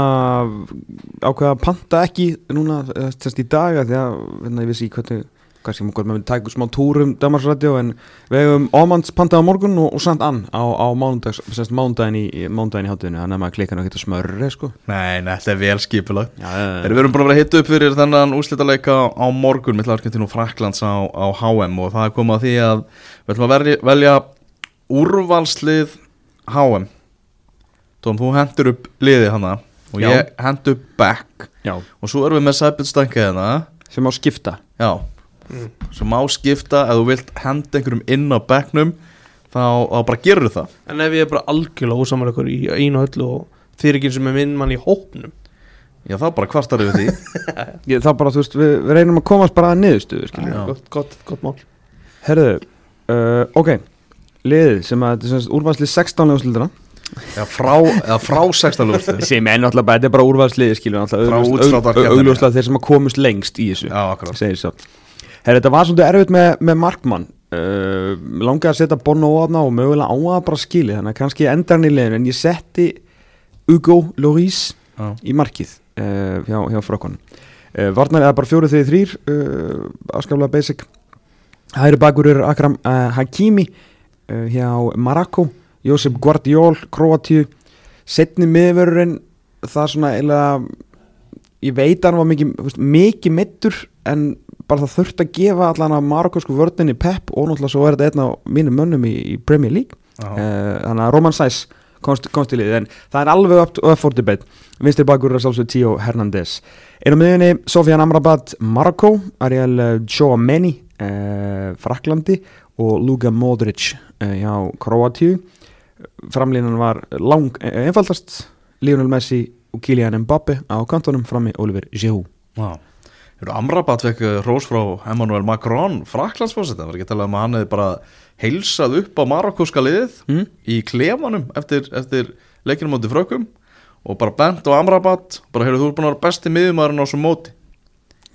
ákveða að panta ekki núna þess í dag af því að hérna, ég vissi hvernig kannski maður með tæku smá túrum Damarsradio en við hefum ámanns pantað á morgun og, og samt ann á, á mánudaginn í, í hátinu þannig að maður klikkar náttúrulega ekki smörri sko. Nei, nei, þetta er vel skipulag. Já, Erum við erum að vera að hitta upp fyrir þennan úrslitaleika á morgun. Mitt Argentínu og Fraklands á, á HM og það er komið að því að við ætlum að velja, velja úrvalslið HM Tóm, þú hendur upp liðið hana og Já. ég hendur upp back. Já, og svo erum við með Stænka hérna. Sem á skipta. Já, sem má skipta ef þú vilt henda einhverjum inn á backnum þá, þá bara gerur það. En ef ég er bara algjörlega ósamar ykkur í einu höllu og er ekki sem er minn mann í hópnum. Já, þá bara kvartar við því. [laughs] Ég, þá bara, þú veist, við, við reynum að komast bara að niðurstöðu skilur. Já. gott, gott, gott mál. Herðu, uh, ok liðið sem að þetta er semst úrvalslið 16 úrslildina Já, frá, eða frá 16 lúrslið sem er náttúrulega bara, þetta er bara skilur Frá náttúrulega útsláttarkeppninni. augljóslega þeir sem að komast lengst í þessu Já, akkurat Herra, þetta var svolítið erfitt með, með Markmann. Uh, langaði að setja Bono á þarna og mögulega á að bara skili þannig að kannski endar hann í liðinu. En ég setti Hugo Lloris Já. í markið uh, hjá, hjá frökkunum. Uh, Varnar eða bara fjóruð þegar þrýr uh, afskaflega basic. Hæri bakur er Akram Hakimi hjá Marako Josep Guardiol, Kroatíu. Setni miðverurinn það svona eiginlega ég veit að hann var mikið, mikið mittur en bara það þurft að gefa allan að marokosku vörninni Pep og náttúrulega svo er þetta einn á mínum mönnum í, í Premier League. Uh, þannig að Roman Sæs komst, komst í liðið en það er alveg upp, upp for debate vinstri bakur er sálsög Tío Hernández einn á miðunni Sofian Amrabat Marokko, Ariel uh, Chouameni uh, Fraklandi og Luka Modric uh, hjá Kroatíu. Framlínan var lang eh, einfaldast. Lionel Messi og Kylian Mbappe á kantonum frammi Oliver Giroud. Eru Amrabat fekk eh, rós frá Emmanuel Macron Fraklandsfósetta, var ekki að tala um að hann hefði bara heilsað upp á marokkóska liðið mm? í klefanum eftir, eftir leikinu móti frökkum? Og bara bent á Amrabat bara heyrðu þú er búin að vera besti miðumæðurinn á svo móti.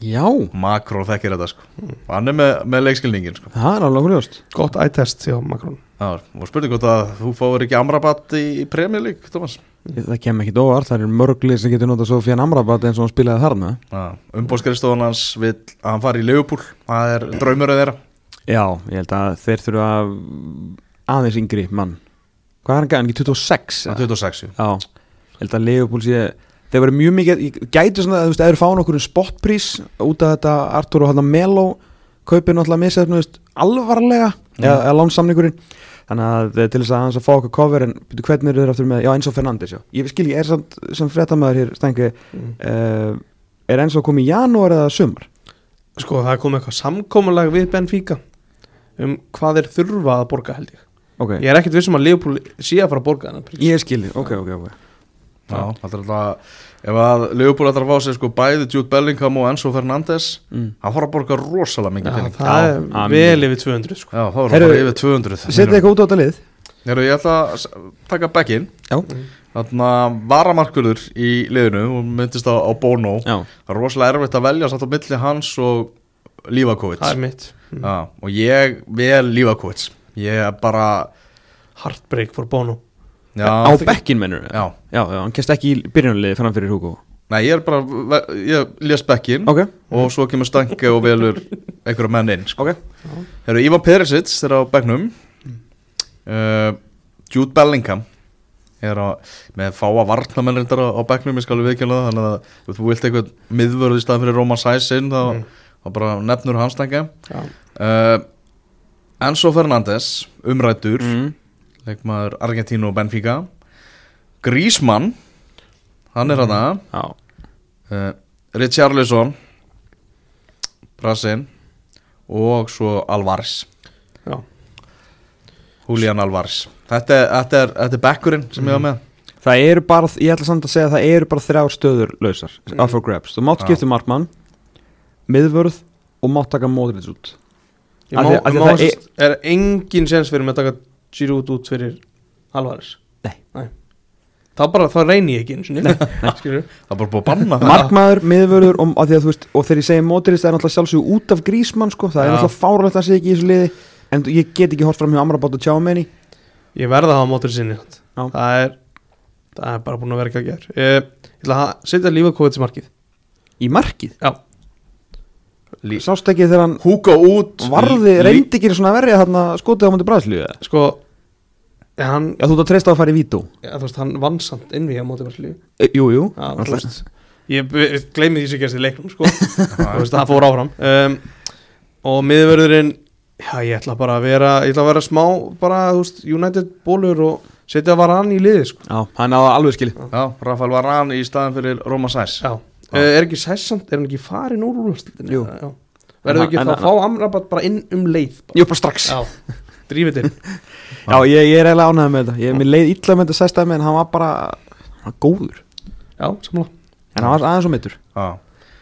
Já, Macron þekkir þetta sko. Og hann er með, með leikskilningin sko. Það er alveg hljóst Gott eye-test hjá Macron. Já, og spurning hvort að þú fáir ekki Amrabat í, League, Thomas Það kem ekki óvart, það er mörglið sem getur notað Sofian Amrabat eins og hann spilaði þarna. Umbóðskrifstofan hans vill að hann fari í Liverpool það er draumurinn þeirra. Já, ég held að þeir þurfa að aðeins yngri mann. Hvað er hann gæðan, ekki 26? Það er 26 jú. Já, ég held að Leopold sé þeir verið mjög mikið, gæti svona þú veist, eða fáin okkur um spotprís út af þetta Artur og Melo kaupið náttúrulega misað, þú veist, alvarlega eða, eða lánsamningurinn þannig að eh, til þess að hans að fá okkur cover en byrju, hvernig eru þeir aftur með, já Enzo Fernandes já. ég skil ekki, er samt sem fréttamaður hér stængi, mm. uh, er Enzo komið í janúar eða sumar? Sko það er komið eitthvað samkomulag við Benfica um hvað þeir þurfa að borga held ég Ok, Ég er ekkert vissum að Leopold sé að fara að borga ég skil, ok, ok, ok Já, það er alltaf ef að Liverpool ætlar að fá sér sko bæði Jude Bellingham og Enzo Fernandes mm. hann fara að borga rosalega mikið pening. það er vel yfir 200 sko. Já, þá er það bara yfir 200 Setið eitthvað út á þetta lið? Heru, Ég ætla að taka back in. Já, Þannig að varamarkurður í liðinu og myndist á, á Bono. Já, Það er rosalega erfitt að velja satt á milli hans og Livakovic. Það er mitt. Mm. Já, og ég vel Livakovic. Ég er bara Heartbreak for Bono já, á bekkin mennur Já, Já, já, hann kemst ekki í byrjunarliði fram fyrir Hugo. Nei ég er bara Ég les back in Ok, og svo kemur Stanke og velur einhverja menn inn sko. ok. Það eru Ivan Perisic þeirra á bekknum. Uh, Jude Bellingham er á, með fáa varnamenn reyndar á, á bekknum, ég skal við viðkjöla það þannig að þú vilt eitthvað miðvörð í staðan fyrir Roman Sæsinn þá, Mm. þá bara nefnur hans Já. uh, Enzo Fernandes umrættur mm. Leikmaður Argentínu og Benfica. Griezmann hann er hana Já, uh, Richarlison Brassin og svo Alvarez. Já. Julian Alvarez. Þetta, er- þetta, er, þetta er bekkurinn sem ég var með. Það eru bara, ég ætla samt að segja að það eru bara þrjár stöður lausar Mm. up for grabs, þú mátt skipta um markmann miðvörð og mátt taka módrið út. Ég Af má, af því ég má það sérst, er engin sens fyrir mig að taka Giroud út fyrir Alvarez? Nei. þá bara, þá reyni ég ekki eins og [laughs] skilur það er bara búið að banna það. Markmaður, miðvörður og, að að, veist, og þegar ég segi módrið það er náttúrulega sjálfsög út af grísmann sko. það er náttúrulega fáralegt að segja ekki í þessu liði. En ég get ekki hort fram hjá Amrabat og Tjámeni ég verða að hafa mótur sinni Já. það er það er bara búin að vera ekki að gera ég, ég ætla að setja lífakóðið til markið. Í markið? Já, Sást ekki þegar hann Hugo út? varði, reyndi ekki svona að verja þarna skotið á mútið bræðslíu sko hann, Já, þú ert að treysta á að fara í vító. Ja, þú veist, hann vann samt innví á móti bara líf e, Jú, jú Já, þú Alltaf. veist, ég gleymi því sem gerst í leiknum sko. [laughs] Þú veist, það fór áfram. Um, og miðvörðurinn já, ég ætla bara að vera ég ætla að vera smá, bara, þú veist, United bólur og setja varan í liði sko. Já, hann á alveg skili Já, Rafael Varane í staðan fyrir Roma Sæs já, uh, er ekki sessant er hann ekki farin úr úrvastildin Jú. verður ekki En- þá að fá Amrabat bara inn um leið bara. Jú, bara strax. Já, [laughs] já, drífið inn ég, ég er eiginlega ánægð með þetta. Ég mér leið illa með þetta sestað með en hann var bara hann var góður. Já, samla En hann var aðeins og mittur Já.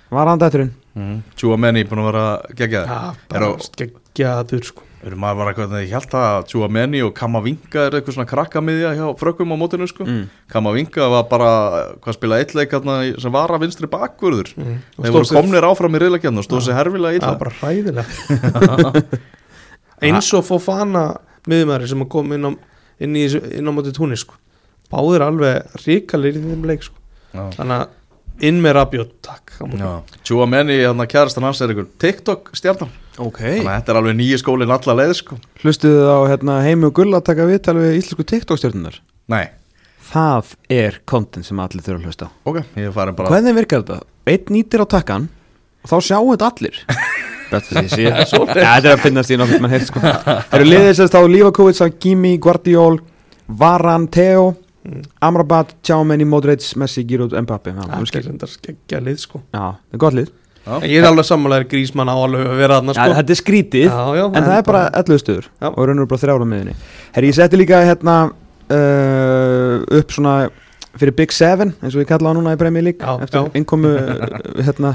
Hann var hann dætturinn mm. Tjúa Menni búin að vera geggjað já, Er bara á- geggjaður sko Erum maður bara eitthvað ég held að Tjúa Menni og Kamavinga er eitthvað svona krakkamiðja hjá frökkum á mótinu sko mm. Kamavinga var bara hvað spila eitt leik hérna í- sem var að vinstri bakvörður mm. Þeir voru komnir áfram í reyðleikjarn og stóð sér herfilega það illa var bara hræðilega [laughs] eins og Fofana miðumæri sem að koma inn á, inn í, inn á móti túnis sko. báðir alveg ríkalir í þeim leik sko. Já. þannig að inn með. Já. Tjúa Menni, hérna kærastan hans er einhver TikTok stjarnan Ok Þannig að þetta er alveg nýju skólinn alla leið sko Hlustuðu á hérna, Heimi og Gulla að taka viðtal við íslensku TikTok-stjórnunar Nei, Það er content sem allir þurfa að hlusta á ok, ég farin bara Hvernig virkar þetta? Einn nýtir á takkan og þá sjáum þetta allir [laughs] Þetta er að finnast í nokkuð mann heilt sko Það [laughs] eru liðið sérst á Lífakovic, Gimi, Guardiol Varan, Theo Mm. Amrabat, Tjámeni, Modric, Messi, Giroud, Mbappe Já, það er skil. reyndar skeggja lið sko. Já, það er gott lið. En ég er alveg sammálaður grísmann á alveg að vera þarna Já, sko. Þetta er skrítið Já, já, En það er bara 11 stöður Já. og raunur bara þrjára miðinni Herri, ég setti líka hérna uh, upp svona fyrir Big Seven eins og við kallaðum núna í Premier League Já, eftir innkomu uh, hérna,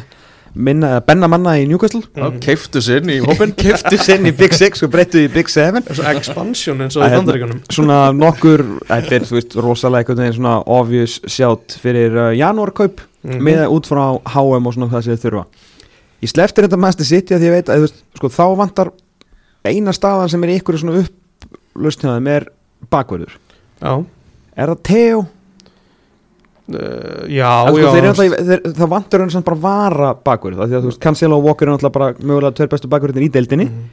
minna, eða benna manna í Newcastle. Já, keiftu sér inn í hópin [laughs] keftu sinn í Big Six og breyttu í Big Seven. Expansion eins og í hérna. bandaríkunum svona nokkur, þetta er þú veist rosalega veginn svona obvious sjátt fyrir uh, janúarkaup Mhm. með út frá HM og svona það sem þið þurfa ég sleftir þetta Master City að því ég veit að veist, sko, þá vantar eina staðan sem er í ykkur svona upplust hjá þeim er bakverður já, er það Theo? uh, já, Að, sko, já náttúrulega- þeir, það vantar hann samt bara vara bakverð því að þú veist, Cancelo og Walker er náttúrulega bara mögulega tveir bestu bakverðin í deildinni Mhm.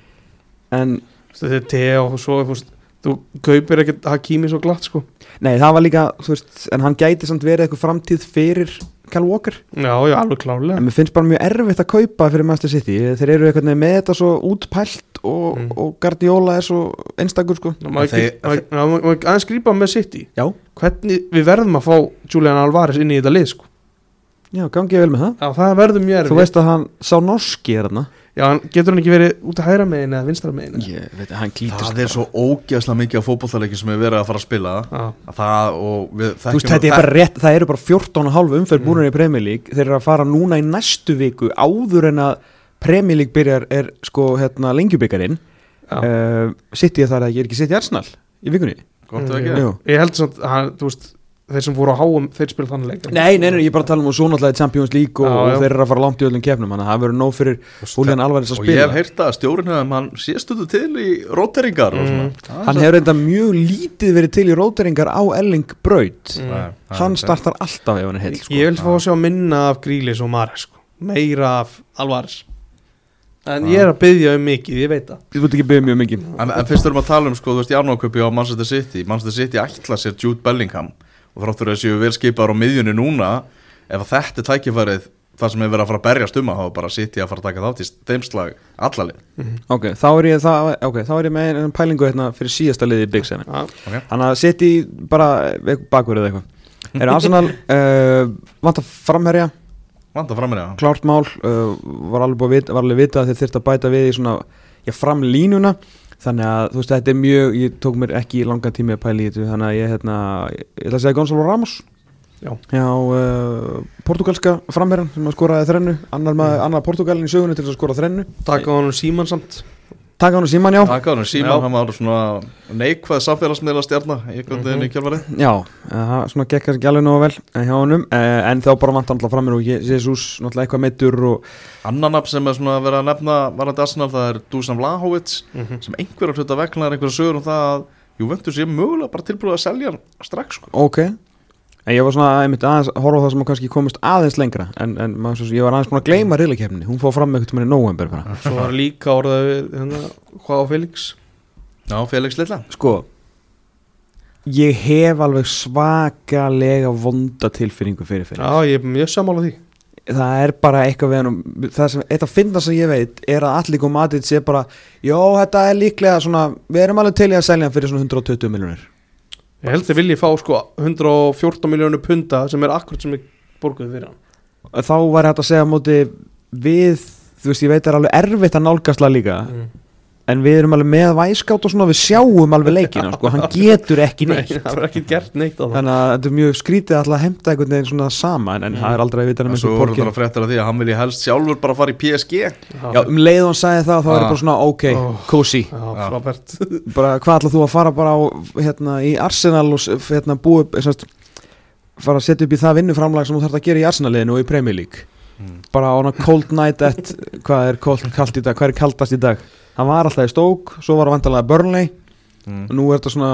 en þetta er te og svo veist, þú kaupir ekkert Hakimi svo glatt sko. nei, það var líka þú veist, en hann gæti samt verið eitthvað framtíð fyrir Cal Walker. Já, já, alveg klálega en mér finnst bara mjög erfitt að kaupa fyrir Master City. Þeir eru eitthvað með þetta svo útpælt og, Mm. og Guardiola er svo einstakur sko. Ná, maður ekki- aðeins grípa með City? Já, hvernig við verðum að fá Julian Alvarez inn í þetta lið sko. Já, gangi vel með það. Já, það verður mjög erfið þú veist að hann sá norski er þarna. Já, hann getur hann ekki verið út að hæra megin eða vinstra megin? Ég veit að hann klítist Það er svo ógæslega mikið af fótbollaleiki sem er verið að fara að spila. Að það og við Þú veist, þetta er bara rétt, það eru bara 14 og halv umferð Mm. búinir í Premier League. Þeir eru að fara núna í næstu viku áður en að Premier League byrjar er sko hérna lengjubikarin já. uh, City er það að ég er ekki City Arsenal í vikunni? Gott ef Mm, ekki Jú. ég held samt að hann, þú veist þeir sem voru á háum, þeir spila þannig leik Nei, nei, nei, ég er bara að tala um og svo náttúrulega í Champions League og, Já, já. og þeir eru að fara langt í öllum kefnum þannig að það verður nóg fyrir Julian Alvarez að Og ég hef spila. heyrt að stjórinn hefði hann séstuðu til í róteringar og svona. Mm. Hann hefur reynda mjög lítið verið til í róteringar á Elling Braut Mm. Hann startar alltaf ef hann er heil sko. ég vil fá að sjá minna af Grílis og Mares sko. meira af Alvarez. En ég er að byggja um mikið, ég veit það. Þú veit ekki byggja mjög mikið. En, en fyrst erum að tala um sko, þú veist, Jarnóköpi á Manchester City. Manchester City ætla sér Jude Bellingham og þráttur að séu vel skipaður á miðjunni núna ef að þetta er tækifærið það sem er verið að fara að berjast um að þá er bara City að fara að taka þátt í þeim slag allalið Ok, þá er ég, það, ok, þá er ég með einn pælingu hérna fyrir síðasta liði í Big Sen Já, okay. Þannig að setja í bara bakverðið eitthvað. Er Arsenal uh, [laughs] vant að framherja? Vanda fram með það klárt mál uh, var alveg búið að vita, var alveg vita að þeir þurft að bæta við í svona já, framlínuna þannig að þú veist þetta er mjög ég tók mér ekki langan tími að þetta þannig að ég hérna, ég ætla að segja Gonzalo Ramos Já. já uh, portugalska framherjan sem að skoraði þrennu annar, mm. annar portugalin í sögunni til að skora þrennu taka honum síman samt taka hann og síman já Takk á hann, Símon, Já. hann var svona neikvæð samfélagsmiðla stjarnar í einhvern veginn í kjálfarið Já, eh, það svona gekk ekki alveg nógu vel eh, hjá honum, eh, en þá bara vant hann alltaf framir og Jesus náttúrulega eitthvað meittur og Annan nafn sem er svona verið að nefna varandi Arsenal, það er Dusan Vlahovic Mhm. sem einhverjar hluta vegna er einhverja sögur um það að Juventus er mögulega bara tilbúið að selja hann strax sko. ok en ég var svona einmitt aðeins að horfa á það sem að kannski komist aðeins lengra. En, en maður, svo, ég var aðeins búin að gleyma riðleikefni hún fór fram með eitthvað í november bara. Svo var líka orðað við hérna, hvað á Felix Já, Felix Lilla. Sko ég hef alveg svakalega vonda tilfinningu fyrir fyrir Já, ég er mjög sammála því. Það er bara eitthvað við hann það sem, eitt af finna sem ég veit er að allir Matic sé bara, jó þetta er líklega svona, við erum alveg til í að selja hann fyrir svona 120 miljonir Ég held þið vilji fá sko 114 miljónu punta sem er akkurat sem ég borguði fyrir hann þá var hægt að segja móti við, þú veist ég veit það er alveg erfitt að nálgast það líka mm. En við erum alveg með væskátt og svona við sjáum alveg leikina, sko, hann [laughs] getur ekki Nei, neitt. það er ekki gert neitt á það. Þannig að þetta er mjög skrítið alltaf að heimta einhvern veginn svona sama en, en Mm. það er aldrei að vita En svo voru þetta fréttir af því að hann vilji helst sjálfur bara fara í PSG Já, um leið og hann sagði það þá er ég bara svona ok, Oh. cozy Já, Já. frábært. [laughs] Bara hvað ætlað þú að fara bara á hérna, í Arsenal og hérna, búi upp sérst, fara að setja upp í það vinnuframlag sem þú þarf að gera í Arsenal-liðinu og í Premier League Mm. bara á hana cold night at hvað er cold, kalt í dag, hvað er kaldast í dag? Hann var alltaf í Stoke, svo var hann vandalega Burnley. Mm. og nú er þetta svona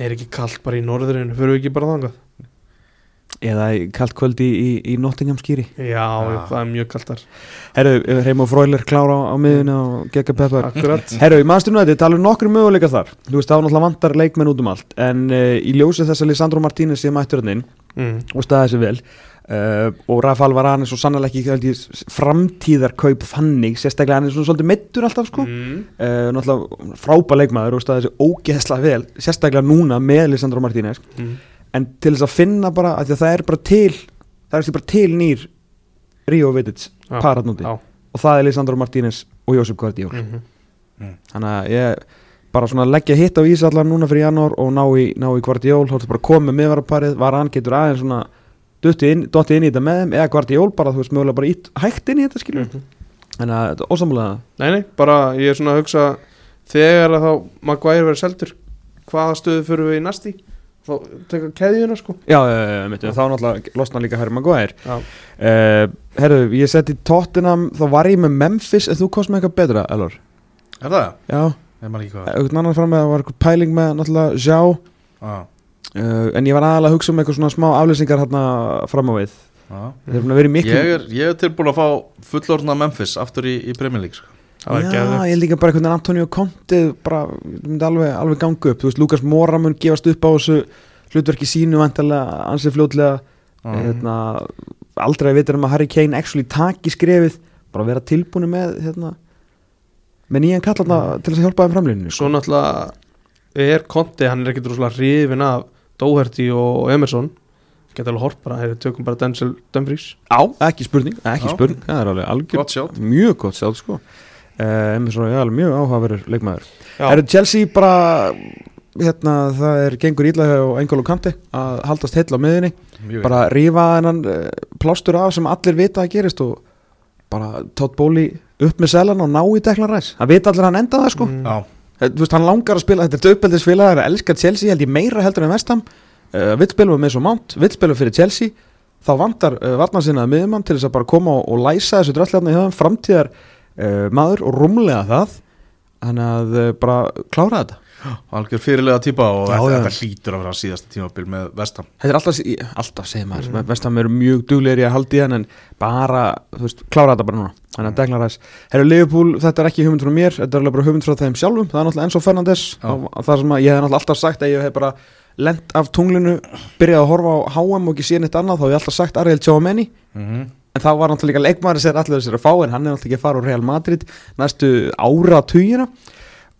Er ekki kallt bara í norðurinu, fyrir við ekki bara þangað? Eða í kalt kvöldi í, í, í Nottingham skýri. Já, Já. það er mjög kallt þar. Herru, Reimo Freuler klára á, á miðuna og Gekka Peppar Herru, í Manchester United tala um nokkru möguleika þar. Þú veist, það var náttúrulega vantar leikmenn út um allt. En uh, í ljósi þess að Lisandro Martínez sé mættur hann inn mm. og staði sig vel uh, og Rafael Varane svo sannlega ekki held ég, framtíðar kaup þannig sérstaklega hann er svona svolítið meittur alltaf sko. Mm. uh, náttúrulega frábær leikmaður og staði sig ógeðslega vel sérstaklega núna með Lisandro Martínez Mm. en til þess að finna bara að því að það er bara til það er bara til nýr Ríó Vittits Já, paratnúti Já og það er Lisandro Martínez og Jósef Guardiola Mhm. þannig að ég bara svona leggja hitt á ís allar núna fyrir janúar og ná í, ná í Guardiol þá er þetta bara komið með miðvaraparið var hann getur aðeins svona dottið inn, inn í þetta með þeim eða Guardiol bara þú veist mögulega bara ít, hægt inn í þetta skilur Mhm. þannig að þetta er ósamlega Nei, nei, bara ég er svona að hugsa þegar að þá Maguire verður seldur hvaða stöðu fyrir við í næsti þá teka keðjuna sko. Já, já, já, já, mitt, þá náttúrulega losna líka Harry Maguire. Já, uh, herru, ég seti Tottenham þá var ég með Memphis en þú komst með eitthvað betra, Elor Er það? já, Ég man ekki hvað. Eitthvað annan fram með það var eitthvað pæling með náttúrulega Sjá ah, uh, en ég var aðalega að hugsa um eitthvað svona smá aflýsingar hérna fram á við. Ég er, ég er tilbúin að fá fullorðna Memphis aftur í, í Premier League sko. það Já, ég líka bara einhvern veginn Antonio Conte bara, það myndi alveg, alveg ganga upp. Þú veist, Lukas Mora mun gefast upp á þessu hlutverki sínu vantarlega ansið fljótlega. Ah. hérna, aldrei veitir um að Harry Kane actually taki skrefið, bara vera tilbúinu með hérna, með nýjan kallarna til að hjálpa þeim framlýninu Svo náttúrulega er Conte, hann er ekkit rosalega hrifin af Doherty og Emerson. Geta alveg hort bara, hefur tökum bara Denzel Dumfries. Á, ekki spurning, ekki Já. spurning. Það er alveg algjör, Gott mjög gott sjátt sko. Uh, Emerson er alveg mjög áhugaverður leikmaður. Já, Er Chelsea bara hérna, það er gengur ídla hjá Engolo Kanti að haldast heill á miðinni Mjög bara rífa þennan uh, plástur af sem allir vita að gerist og bara tótt bóli upp með selan og ná í deklan ræs það vita allir hann enda það sko. Mm. Já, Eh, þú veist hann langar að spila, þetta er döpbeldisfélag það er að elska Chelsea, held ég meira heldur en Vestham uh, vill spila með svo mánt, vill spila fyrir Chelsea. Þá vantar uh, varnarsinnaða miðjumann til þess að bara koma og, og læsa þessu drölljarni í höfum framtíðar uh, maður og rúmlega það þannig að uh, bara klára þetta. Algjör fyrirlega típa og Já, þetta, þetta hlýtur að vera síðasta tímabil með Vestham Þetta er alltaf, alltaf segir maður. Mm. Vestam eru mjög duglegri að haldi hann en bara, þú veist, klára þetta bara núna. Þannig að degla ræs Herru Liverpool, þetta er ekki hugmynd frá mér, þetta er alveg bara hugmynd frá þeim sjálfum. Það er náttúrulega Enzo Fernandes. Það sem að ég hef náttúrulega alltaf sagt að ég hef bara lent af tunglinu, byrjað að horfa á HM og ekki síðan eitt annað, þá hef ég alltaf sagt Ariel Tjóamenni mm -hmm. En þá var náttúrulega líka leikmaður sem allir þessir að fá en hann er náttúrulega ekki að fara úr Real Madrid næstu ára tugina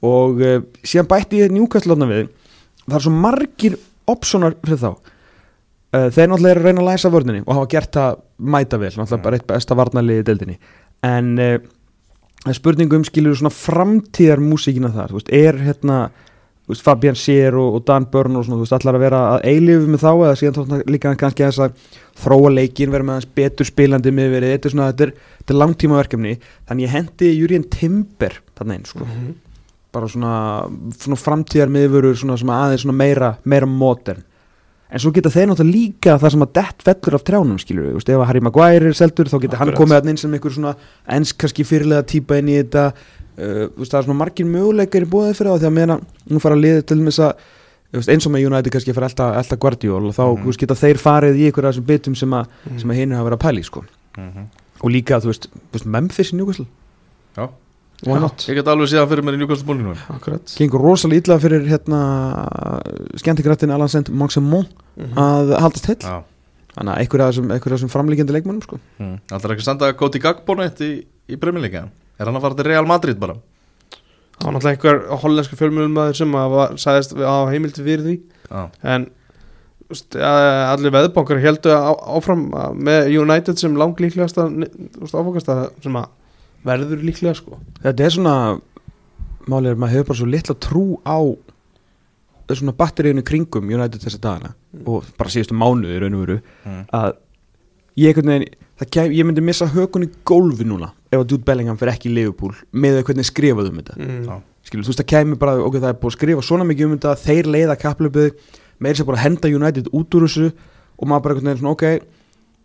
og uh, síðan bætti ég njúkastlóna við. Það er svo margir opsónar fyrir þá. Uh, þeir náttúrulega eru að reyna að læsa vörninni og hafa gert það mæta vel. Náttúrulega bara eitt besta varnarliði í deildinni. En uh, það er spurningum skilur svona framtíðar músíkina þar, veist, er hérna veist, Fabian Sér og, og Dan Byrne og svona, þú veist, allar að vera að eilifu með þá eða síðan tókna líka kannski þess að þróa leikin, vera með hans betur spilandi með verið, þetta er svona, þetta er, þetta er langtíma verkefni, þannig ég hendi Júriðin Timber þarna einn, sko. Mhm. bara svona, svona framtíðar miðvörur, svona, svona aðeins svona meira, meira modern en svo geta þeir náttúrulega líka það sem að dett fellur af trjánum skilur við, þú veist, ef að Harry Maguire er seldur þá geta hann komið að inn sem einhver svona ensk kannski fyrirlega típa inn í þetta. Uh, þú veist, það er svona margir möguleikar í búið fyrir það því að meina, nú fara liðið til þess að þú veist, eins og með United kannski fara elda, elda Guardiol og þá veist, geta þeir farið í einhverja þessum bitum sem að, sem að hinu hafa verið að pæli sko. Mhm. og líka, þú veist, þú veist Memphis í Newcastle. Já. Já. Ég get alveg séð fyrir mér í njúkastbúlinu Akkurat. Gengur rosalega illa fyrir hérna skemmtigrættin Alan Send Maximum Mhm. að haldast heill Já þannig að einhverja af þessum, einhverja af þessum framlíkjandi leikmannum sko. mm. Það er ekki að senda Cody Gagbo neitt í, í breymileika Er hann að fara til Real Madrid bara? Það var náttúrulega einhver hollenska fjölmjölum maður sem að var, sagðist á heimildi fyrir því Já en allir veðbankar heldu á, áfram að- með United sem lang líklegasta áfokasta sem að verður líklega sko þetta er svona málið er að maður hefur bara svo litla trú á svona batteríunni kringum United þessa dagana og bara síðustu mánuði raun og veru mm. að ég, veginn, kem, ég myndi missa hökun í gólfi núna ef að Jude Bellingham fyrir ekki í Liverpool með að hvernig skrifaðu um þetta. Mm. Skilur, þú veist það kemur bara, ok, það er búið að skrifa svona mikið um þetta, þeir leiða kapplöpið meir sem bara að henda United út úr þessu og maður bara veginn svona, ok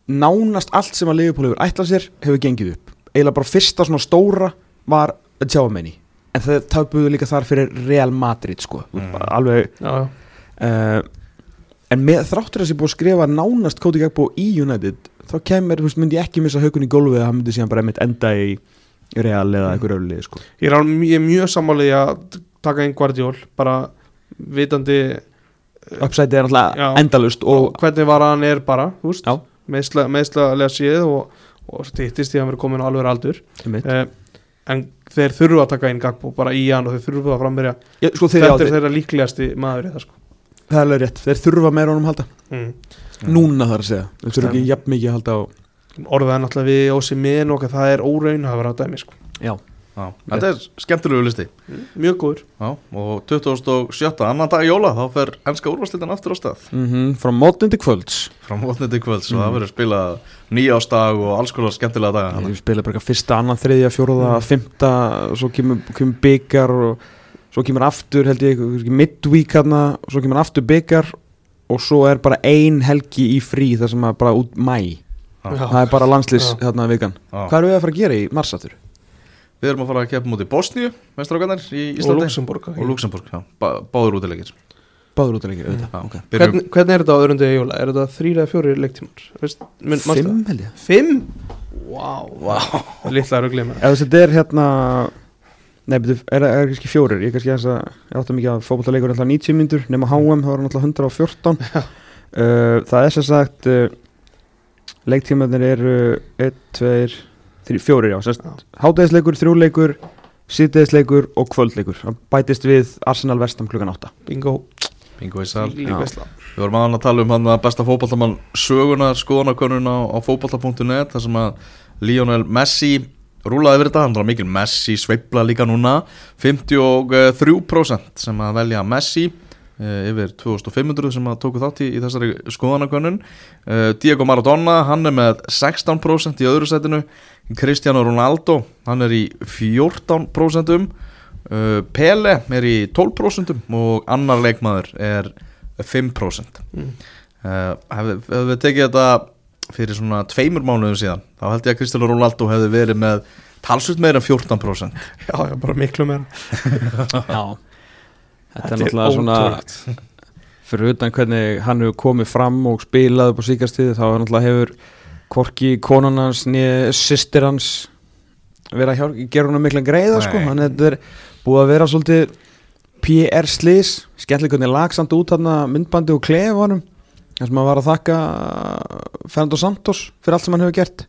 nánast allt sem að Liverpool hefur ætlað sér hefur gengið upp, eiginlega bara fyrsta svona stóra var að tjá að menni en það tapuðu líka þar fyrir Real Madrid, sko, mm. Alveg Já, já. uh, en með þráttur að þessi búið að skrifa nánast Cody Gagbo í United þá kemur, þú veist, myndi ég ekki missa haukun í gólfið að hann myndi síðan bara einmitt enda í Real eða einhver öflið, sko Ég er, alveg- ég er mjög sammálið að taka einn Guardiol bara vitandi Upside er Já. náttúrulega endalust og og hvernig var hann er bara þú veist, Já. meðsla, meðslega séð og, og stýttist í að hann verið komin á alveg aldur einmitt. eh, en þeir þurfu að taka inn Gagbo bara í hann og þeir þurfu að framverja sko, þetta er þeir, þeirra líklegasti maður það sko. Það er alveg rétt, þeir þurfa meira honum halda. Mm. núna þar að segja, þeir þurfa ekki jafn mikið að halda á orðaði náttúrulega við Ósi Minn og það er óraun að vera á dæmi sko. Já, Já, þetta er skemmtilegu listi mjög góður Já, og 27. annan dag jóla þá fer ennska úrvarslitan aftur á stað mm frá mótnum til kvölds frá mótnið til kvölds og Mhm. það verður spilað nýjástag og alls konar skemmtilega daga ég spila bara eitthvað fyrsta, annan, þriðja, fjóruða Mm. fymta, svo kemur, kemur byggar og svo kemur aftur held ég, midweek hérna og svo kemur aftur byggar og svo er bara ein helgi í frí þar sem að bara út mæ Já. það er bara landslýs Já. hérna vikan Já. hvað eru við að fara að gera í mars aftur? Við erum að fara að keppa mútið Bosníu, mestrákannar í og Íslandi. Luxemburg og Luxemburg, já, bá, báður útilegir báður út að leika, auðvitað. Já, okay. byrjum, hvernig, er þetta á öðrundi jóla? er þetta þrýra eða fjóri leiktímar? Fimm það? held ég. Fimm? Wow, wow. Lilla rugli með Ef þetta er hérna Nei, betur, er, er kannski fjórir? Ég er kannski aðeins að Ég átti mikið að fótballleikur er alltaf 90 myndur Nefna HM, það var alltaf 114 uh, Það er sem sagt uh, Leiktímanir eru 1, 2, 3, 4 já, sérst, Já. Hádegisleikur, þrjúleikur Síðdegisleikur og kvöldleikur. Það bætist við Arsenal Vestam klukkan 8 Bingo. Bingo í sal. Við vorum aðan að tala um hann að besta fótballtamann sögunar skoðanakönnun á, á fótballta.net þar sem að Lionel Messi rúlaði yfir þetta, hann var mikil Messi sveifla líka núna. 53% sem að velja Messi yfir 2500 sem að tóku þátt í, í þessari skoðanakönnun. Uh, Diego Maradona, hann er með 16% í öðru setinu. Cristiano Ronaldo, hann er í 14% uh, Pele er í 12% og annar leikmaður er 5% Mm. uh, hefði, hefði við tekið þetta fyrir svona tveimur mánuðum síðan þá held ég að Cristiano Ronaldo hefði verið með talsvöld meira en 14% [laughs] Já, já, bara miklu meira. [laughs] [laughs] Já Þetta er náttúrulega svona fyrir utan hvernig hann hefur komið fram og spilað upp á síkastíði þá náttúrulega hefur Korki, konan hans, nýja sýstir hans verið að hjálpa, gera hún mikla greiða sko, hann er búið að vera svolítið PR slís, skemmtileg hvernig lagsamt út hann myndbandi og klefa honum. Þar sem hann var að þakka Fernando Santos fyrir allt sem hann hefur gert.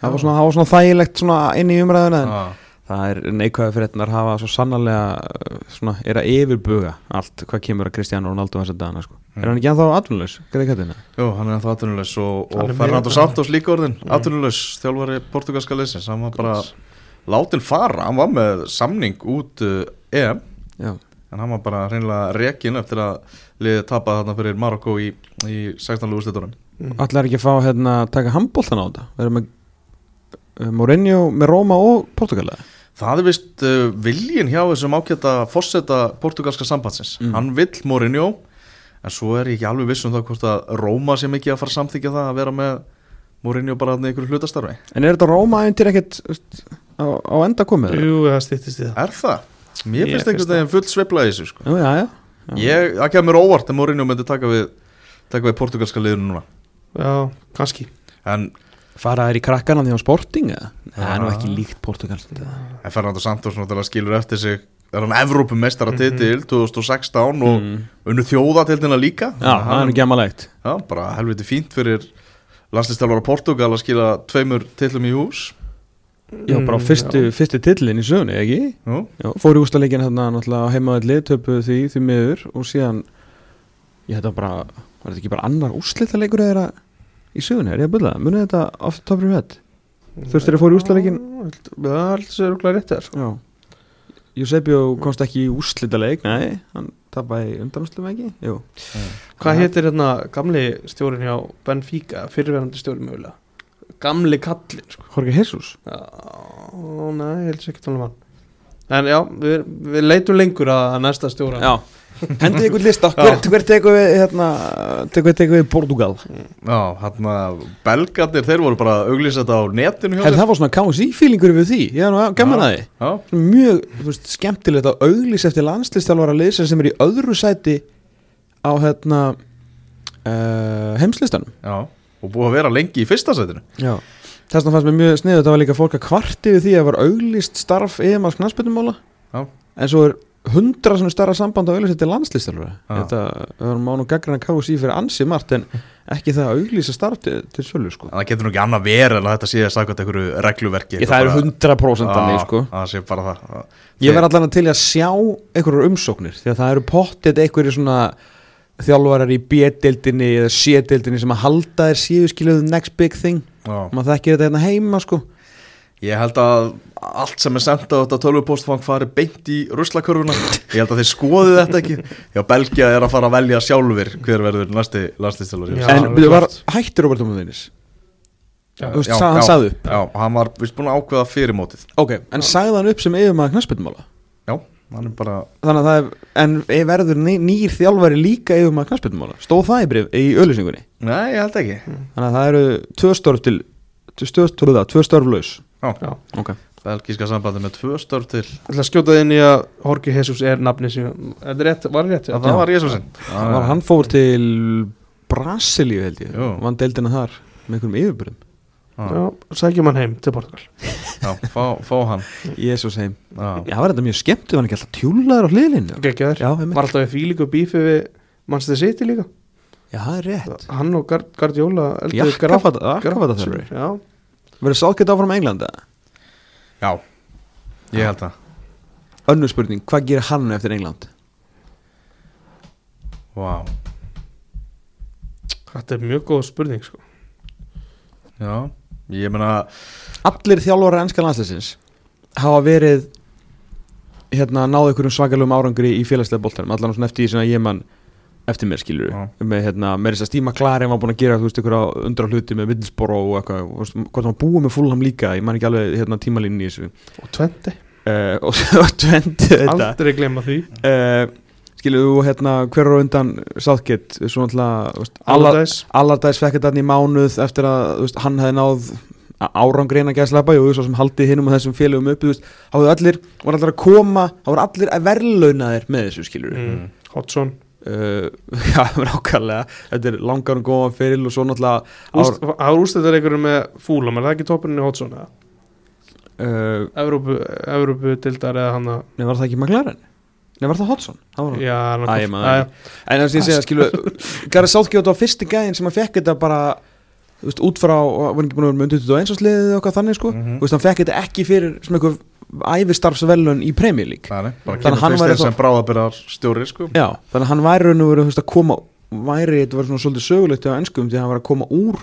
Það var svona, það var svona þægilegt svona inn í umræðuna. En. Það er neikvæða fyrirtnar hafa svo sannarlega uh, svona, er að yfirbuga allt hvað kemur að Cristiano Ronaldo þess að dana sko. Mm. er hann ekki ennþá atvinnulegs? Jú, hann er ennþá atvinnulegs og, og er Fernando Santos líka orðin Mm. atvinnulegs, þjálfari portugalska liðsins hann var bara látin fara hann var með samning út uh, EM Já, en hann var bara reynilega rekin eftir að liðið tapaði þarna fyrir Marokko í, í 16. lúðslitunum allar ekki að fá hérna að taka handbóltan á þetta erum með uh, Mourinho með Róma og Portugala Það er vist uh, viljin hjá þessum ákjönda fórseta portugalska sambandsins Mm. hann vill Mourinho en svo er ég ekki alveg viss um það hvort að Róma sé mikið að fara að samþykja það að vera með Mourinho bara þarna í einhverju hlutastarfi En er þetta Róma eindir ekkert á, á enda komið? Jú, það stýttist í það Er það? Mér finnst einhvern veginn full sveifla í þessu sko. Jú, já, já, já. Ég, það kemur óvart að Mourinho myndi taka við taka við portugalska liðinu núna Já, kannski en, Fara þær í krakkana því á sporting eða? Það er nú Já. ekki líkt Portugals en Fernando Santos skilur eftir sig er hann Evrópumestara titil 2016 og mm. unnu þjóðatildina líka Já, það er nú gemmalegt Já, bara helviti fínt fyrir landslistjálfara Portugal að skila tveimur tillum í hús Já, bara á Mm, fyrstu, já. fyrstu tillin í sögunni, ekki? Jú, Já, fór í úslaleikin hérna náttúrulega á heimaðalli, töpuðu því því miður og síðan ég þetta bara, var þetta ekki bara annar úrslitaleikur eða í sögunni, er ég að byrja það? Munið þetta oft topur í vett? Þurftir að fór í úrslitaleikinn? Það er sér okkur rétt þér Já. Eusebio komst ekki í úrslitaleik, nei, hann tapaði undanústlum ekki, jú. Hvað heitir hérna gamli stjórin hjá Benfica, fyrirverandi stjórin mögulega? Gamli kallinn sko. Jorge Jesus? Já, nei, ég held sér ekki tala um hann. En já, við, við leitum lengur að að næsta stjóra. Já, hendið ykkur lista. Hver, hver tekur við, hérna, við, Portugal? já hann að belgarnir þeir voru bara að auglýsa þetta á netinu sér. það var svona KSI feelingur við því, ég er nú gaman að því. mjög þú veist, skemmtilegt að auglýsa eftir landslistjálfara liðsar sem er í öðru sæti á hérna uh, heimslistanum. Já, og búið að vera lengi í fyrsta sætinu. Já. Þess vegna fannst mér mjög sniðu þetta var líka fólk að kvarti við því að var auglýst starf EMAs knarspytumála Já. en svo er hundra svona starra samband að auglýsa til landslistjálfara Já. Þetta án og gaggrina KSI fyrir ansi margt en ekki það að auglýsa starf til, sölu sko. Það getur nú ekki annað verið en þetta sé að sagða einhverju regluverki það eru hundra prósent þannig sko. Ég verð allan til að sjá einhverjur umsóknir því að það eru pottið einhverjir svona þjálfarar í B-deildinni eða C-deildinni sem að halda þér síðu skiluðu next big thing. Já. maður þekkir þetta hérna heima sko. Ég held að allt sem er sendt á þetta tölvupostfang fari beint í ruslakörfuna. Ég held að þeir skoðu þetta ekki. Já, Belgia er að fara að velja sjálfur hver verður næsti landslýstjálfur Já, En við var hættur Robert Já. Þú veist, sa- hann sagði upp. Já, hann var vist búin að ákveða fyrir mótið. Ok, en sagði hann upp sem yfirmaður knarsbyttumála Já, hann er bara Þannig að það er, en verður ný- nýr þjálfari líka yfirmaður knarsbyttumála Stóð það í brif í auðlýsingunni Nei, ég held ekki. Þannig að það eru tvö störf til tvö störf, belgíska sambandi með tvö störf til. Ég ætla að skjóta það inn í að Jorge Jesus er nafni sem er rétt, var rétt? Já, það var Jésúsin Það var hann fór til Brasilíu held ég. Jú. Vann deildina þar með einhverjum yfirbyrðum Já, sækjum hann heim til Portugal. Já, fá, fá hann. Jésús heim. Já, Já, það var þetta mjög skemmt Var hann ekki alltaf tjúlaður á hliðlinu Gekkjaður Já, einmitt. Var alltaf í fílíku bífi við Manchester City líka. Já, það er rétt. Hann og Gard Guardiola eldri Jakkafata Graf- Jakkafata þjálfari Já, Verður sákett áfram Englanda já. Ég held það. Önnur spurning, hvað gerir hann eftir England? Vá, þetta er mjög góð spurning sko. já. Ég meina, Allir þjálfara ennska landsleisins hafa verið hérna náðu einhverjum svakalugum árangri í félagslega boltanum allan svona eftir því sem að ég mann eftir mér skilur Já. með hérna, með þess að Stíma Klari var búin að gera þú veist á undra hluti með Viddelsboro og eitthvað, hvort hann búið með Fulham líka ég man ekki alveg hérna tímalínni í þessu. Og Tvente, uh, og [laughs] svo tvendi þetta. Aldrei glemma því. Uh, skilur þú hérna hver er á undan Southgate? Svo náttúrulega Allardyce. Allardæs fekk þetta hann í mánuð eftir að þú veist, hann hefði náð árangri eina gæslepa og svo sem haldið hinnum og þessum félögum uppi þú veist, þá voru allir, voru allir að koma þá voru allir að verðlauna þér með þessu skilur mm. Uh, [laughs] já, nákvæmlega. Þetta er langar og góðan fyrir og svo náttúrulega Úst, Það var úrstættar einhverju með Fúlam, er það ekki toppurinn í Hodgson eða? uh, Evrópu, Evrópu dildar eða hann að Nei, var það ekki McLaren? Nei, var það var hann. Já, Æ, En þess að ég segja, skilu [laughs] Gareth Southgate var fyrsti gæðin sem að fekk þetta bara þú veist, út frá, var hann ekki búin að vera með 21 sliðið og eitthvað þannig sko, Mhm. þú veist, hann fekk þetta ekki fyrir sem eitthvað æfistarfsvelun í Premier League. Nei, nei, bara Þannig að hann kemur væri stjóri sko. Já, þannig að hann væri raun og verið, veist, að koma væri, þetta var svona svolítið sögulegt á ennskum því að hann var að koma úr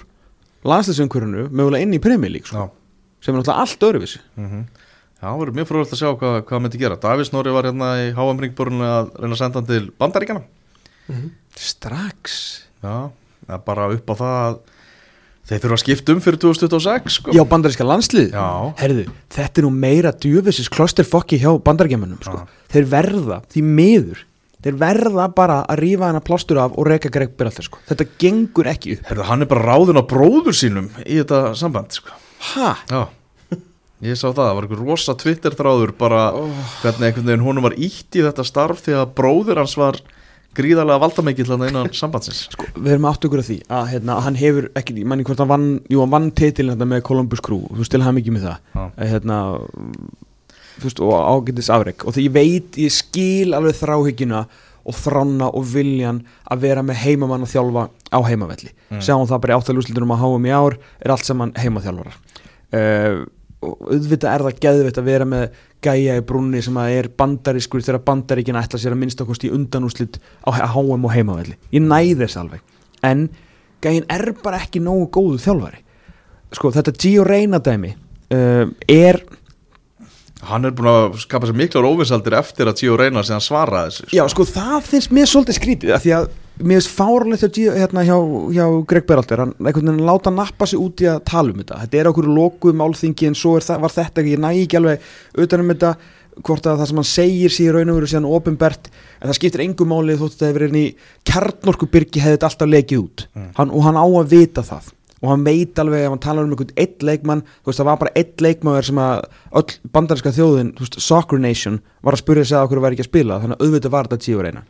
landslæsumkvörinu mögulega inn í Premier League sko, Já, sem er náttúrulega allt öðruvísi. Mhm. Já, það verður mjög fróðilegt að sjá hvað, hvað hann myndi gera. Davís Snorri var hérna í ringborinu að reyna að senda hann til bandaríkjana Strax. Já, það er bara upp á það að þeir þurfa að skipta um fyrir 2026 sko. Já, bandaríska landslið Já. Herðu, þetta er nú meira djöfisins klosterfokki hjá bandaríkjamanum sko. Þeir verða, því miður Þeir verða bara að rífa hana plástur af og reyka Greg Berhalter sko. Þetta gengur ekki upp Herðu, hann er bara ráðin á bróður sínum í þetta samband sko. Ha? Já, ég sá það, það var einhver rosa Twitter þráður bara hvernig einhvern veginn honum var ítt í þetta starf því að bróður hans var gríðarlega valdamikill hann innan sambandsins. Sko, við erum átt okkur að því að hérna, hann hefur ekki, ég manni hvort hann vann jú, hann vann titilin þetta með Columbus Crew þú stil hann mikið með það. Að, hérna, þú veist, og ágætis afreg og því ég veit, ég skil alveg þráhyggjuna og þrána og viljan að vera með heimamann að þjálfa á heimavelli. Mm. sjáum það bara í áttalúslitunum að háum í ár er allt saman heimaþjálfarar. Uh, og auðvitað er það geðvitt að vera með gæja í brunni sem að er bandarískur þegar bandaríkina ætla sér að minnstakost í undanúslit á HM og heimavelli. Ég næði þess alveg. En gæjin er bara ekki nógu góðu þjálfari. Sko þetta Gio Reyna dæmi uh, er Hann er búin að skapa sér miklar óvinsaldir eftir að Tíu Reynar sem svaraði þessu já sko það finnst mér svolítið skrítið af því að mér finnst fáralegt hérna, hjá, hjá Greg Berhalter hann einhvern veginn láta nappa sig út í að tala um þetta. Þetta er okkur lokuð málþingi en svo það, var þetta ekki, ég næ ekki alveg utan um þetta hvort að það sem hann segir sér raun og veru síðan ofinbert en það skiptir engum máli þótt þetta hefur inn í kjarnorkubyrgi hefði þetta alltaf lekið út. Hann, og hann á að vita það. Og hann veit alveg ef hann talar um einhvern eitt leikmann þú veist það var bara eitt leikmaður sem að öll bandarinska þjóðin, þú veist, Soccer Nation var að spyrja sig að okkur væri ekki að spila þannig að auðvitað var þetta Gio Reyna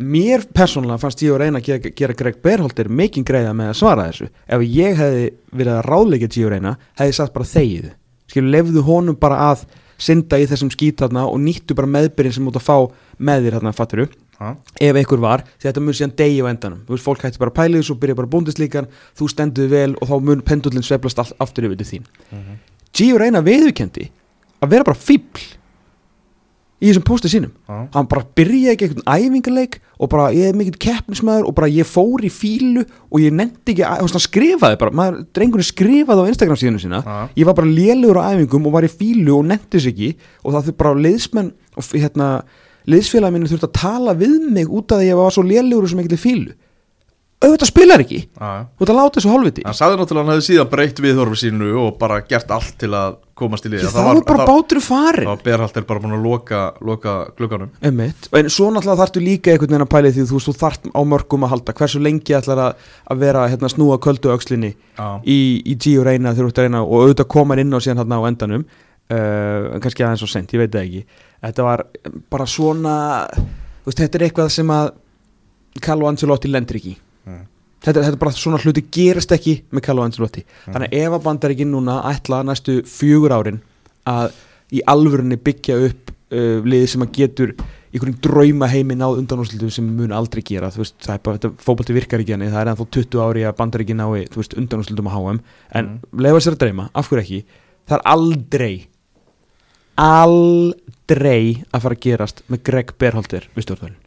mér persónulega fannst Gio Reyna gera, gera Greg Berholter mikinn greiða með að svara þessu. Ef ég hefði verið að ráðleika Gio Reyna hefði ég sagt bara þegið. Skilur, lefðu honum bara að synda í þessum skít þarna og nýttu bara meðbyrinn sem út að fá með þér þarna, fatturu Ha? ef einhver var, því þetta mun síðan degi á endanum. Þú veist, fólk hætti bara að þessu og byrja bara búndislíkan þú stendur vel og þá mun pendullin sveiflast all, aftur yfir þín. Gio Reyna viðurkendi að vera bara fíbl í þessum póstið sínum Já. hann bara byrjaði ekki einhvern æfingarleik og bara ég er mikill keppnismæður og bara ég fór í fílu og ég nefndi ekki að, hann skrifaði bara, maður, drengurinn skrifaði á Instagram síðanu sína Já. ég var bara lélugur á æfingum og var í fílu og nefndi þess ekki og það þau bara liðsmenn og hérna, liðsfélagi minni þurfti að tala við mig út af því að ég var svo lélugur og svo mikill í fílu auðvitað spilar ekki Já, já. þú ert að láta þessu hálfviti Hann sagði náttúrulega að hann hefði síðan breytt viðhorfi sínu og bara gert allt til að komast í liði það var bara bátur farin Það var Berhalter bara búin að loka, loka glugganum Einmitt. En svo náttúrulega þarftu líka einhvern veginn að pæli því þú, þart á mörgum að halda hversu lengi ætlar að, vera hérna, snúa köldu Já. í, í Gio reyna þegar þú ert að reyna og auðvitað koma inn á síðan hérna á endanum uh, kannski aðeins og sent, ég veit það ekki þetta var bara svona veist, þetta er eitthvað sem að Carlo Ancelotti lendir ekki. Mm. þetta, þetta er bara svona hluti gerist ekki með Carlo Ancelotti þannig að ef að bandaríkin núna ætla næstu fjögur árin að í alvörunni byggja upp uh, lið sem að getur einhverjum drauma heimi náð undanúslitum sem mun aldrei gera veist, það er bara, þetta fótbolti virkar ekki henni það er ennþá 20 ári að bandaríkin nái þú veist, undanúslitum að HM en Mm. lefa sér að dreyma, af hverju ekki það er aldrei aldrei að fara að gerast með Greg Berhalter við stjórnvölin Nei.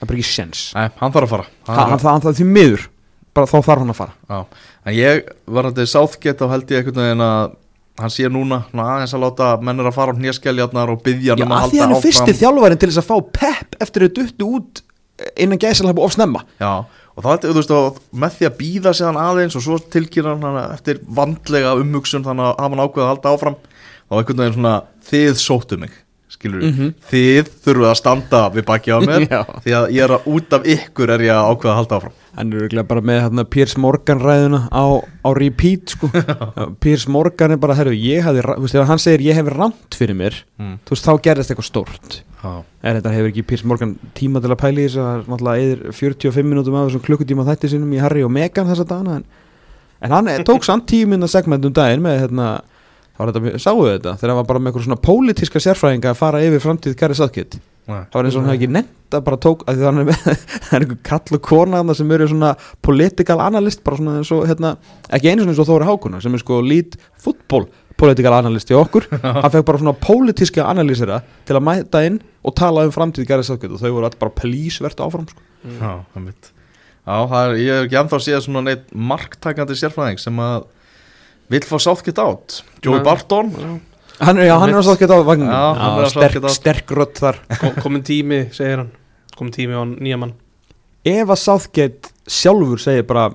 Það er bara ekki sjens Nei, hann þarf að fara. Hann, hann, hann, það er því miður. Bara þá þarf hann að fara. Já, en ég var hann til Southgate þá held ég einhvern veginn að hann sé núna ná, aðeins að láta mennur að fara á hnéskeljarnar og byggja Já, hann um að að því halda hann er fyrsti áfram þjálfarinn til þess að fá pepp eftir að duttu út innan gæsalhæfu of snemma. Já, og þá heldur þú veist að með því að býða sig hann aðeins og svo tilkýra hann eftir vandlega umhugsun þannig að hafa hann ákveða að halda áfram þá einhvern veginn svona þið sóttu mig skilur Mhm. þið þurfuð að standa við baki á mér [laughs] því að ég er að út af ykkur er ég að ákveða að halda áfram. Hann er örugglega bara með hérna, Piers Morgan ræðuna á, á repeat sko. [laughs] Piers Morgan er bara herru, ég hafði, veist, ef hann segir ég hef rámt fyrir mér mm. veist, þá gerðist eitthvað stórt. Já, er þetta hefur ekki Piers Morgan tíma til að pæla í þess að náttúrulega eðir 45 minútum af þessum klukkutíma þætti sinum í Harry og Meghan þessa dagana en, en hann eh, tók samt tíu minna segment um daginn með hérna þetta, sáu þetta, þegar hann var bara með eitthvað svona pólitíska sérfræðinga að fara yfir framtíð Gary Southgate. Nei. það var eins og hann hefði ekki nefnt að bara tók að [laughs] það er er einhver kall og kona þarna sem eru svona political analyst bara svona eins og hérna, ekki einu svona eins og Þóri Hákona sem er sko lead football political analyst í okkur. [laughs] Hann fekk bara svona pólitíska analýsera til að mæta inn og tala um framtíð Gareth Southgate og þau voru alltaf bara please verðt áfram sko. Já, það mitt Já, það er, ég hef ekki ennþá séð svona neitt marktakandi sérfræðing sem að vill fá Southgate átt Joey Nei. Barton? Hann, er- já, hann er að Southgate á vagninu Já, hann er á sterk, rödd þar. Kom, komin tími, segir hann. Komin tími á nýja mann. Ef að Southgate sjálfur segir bara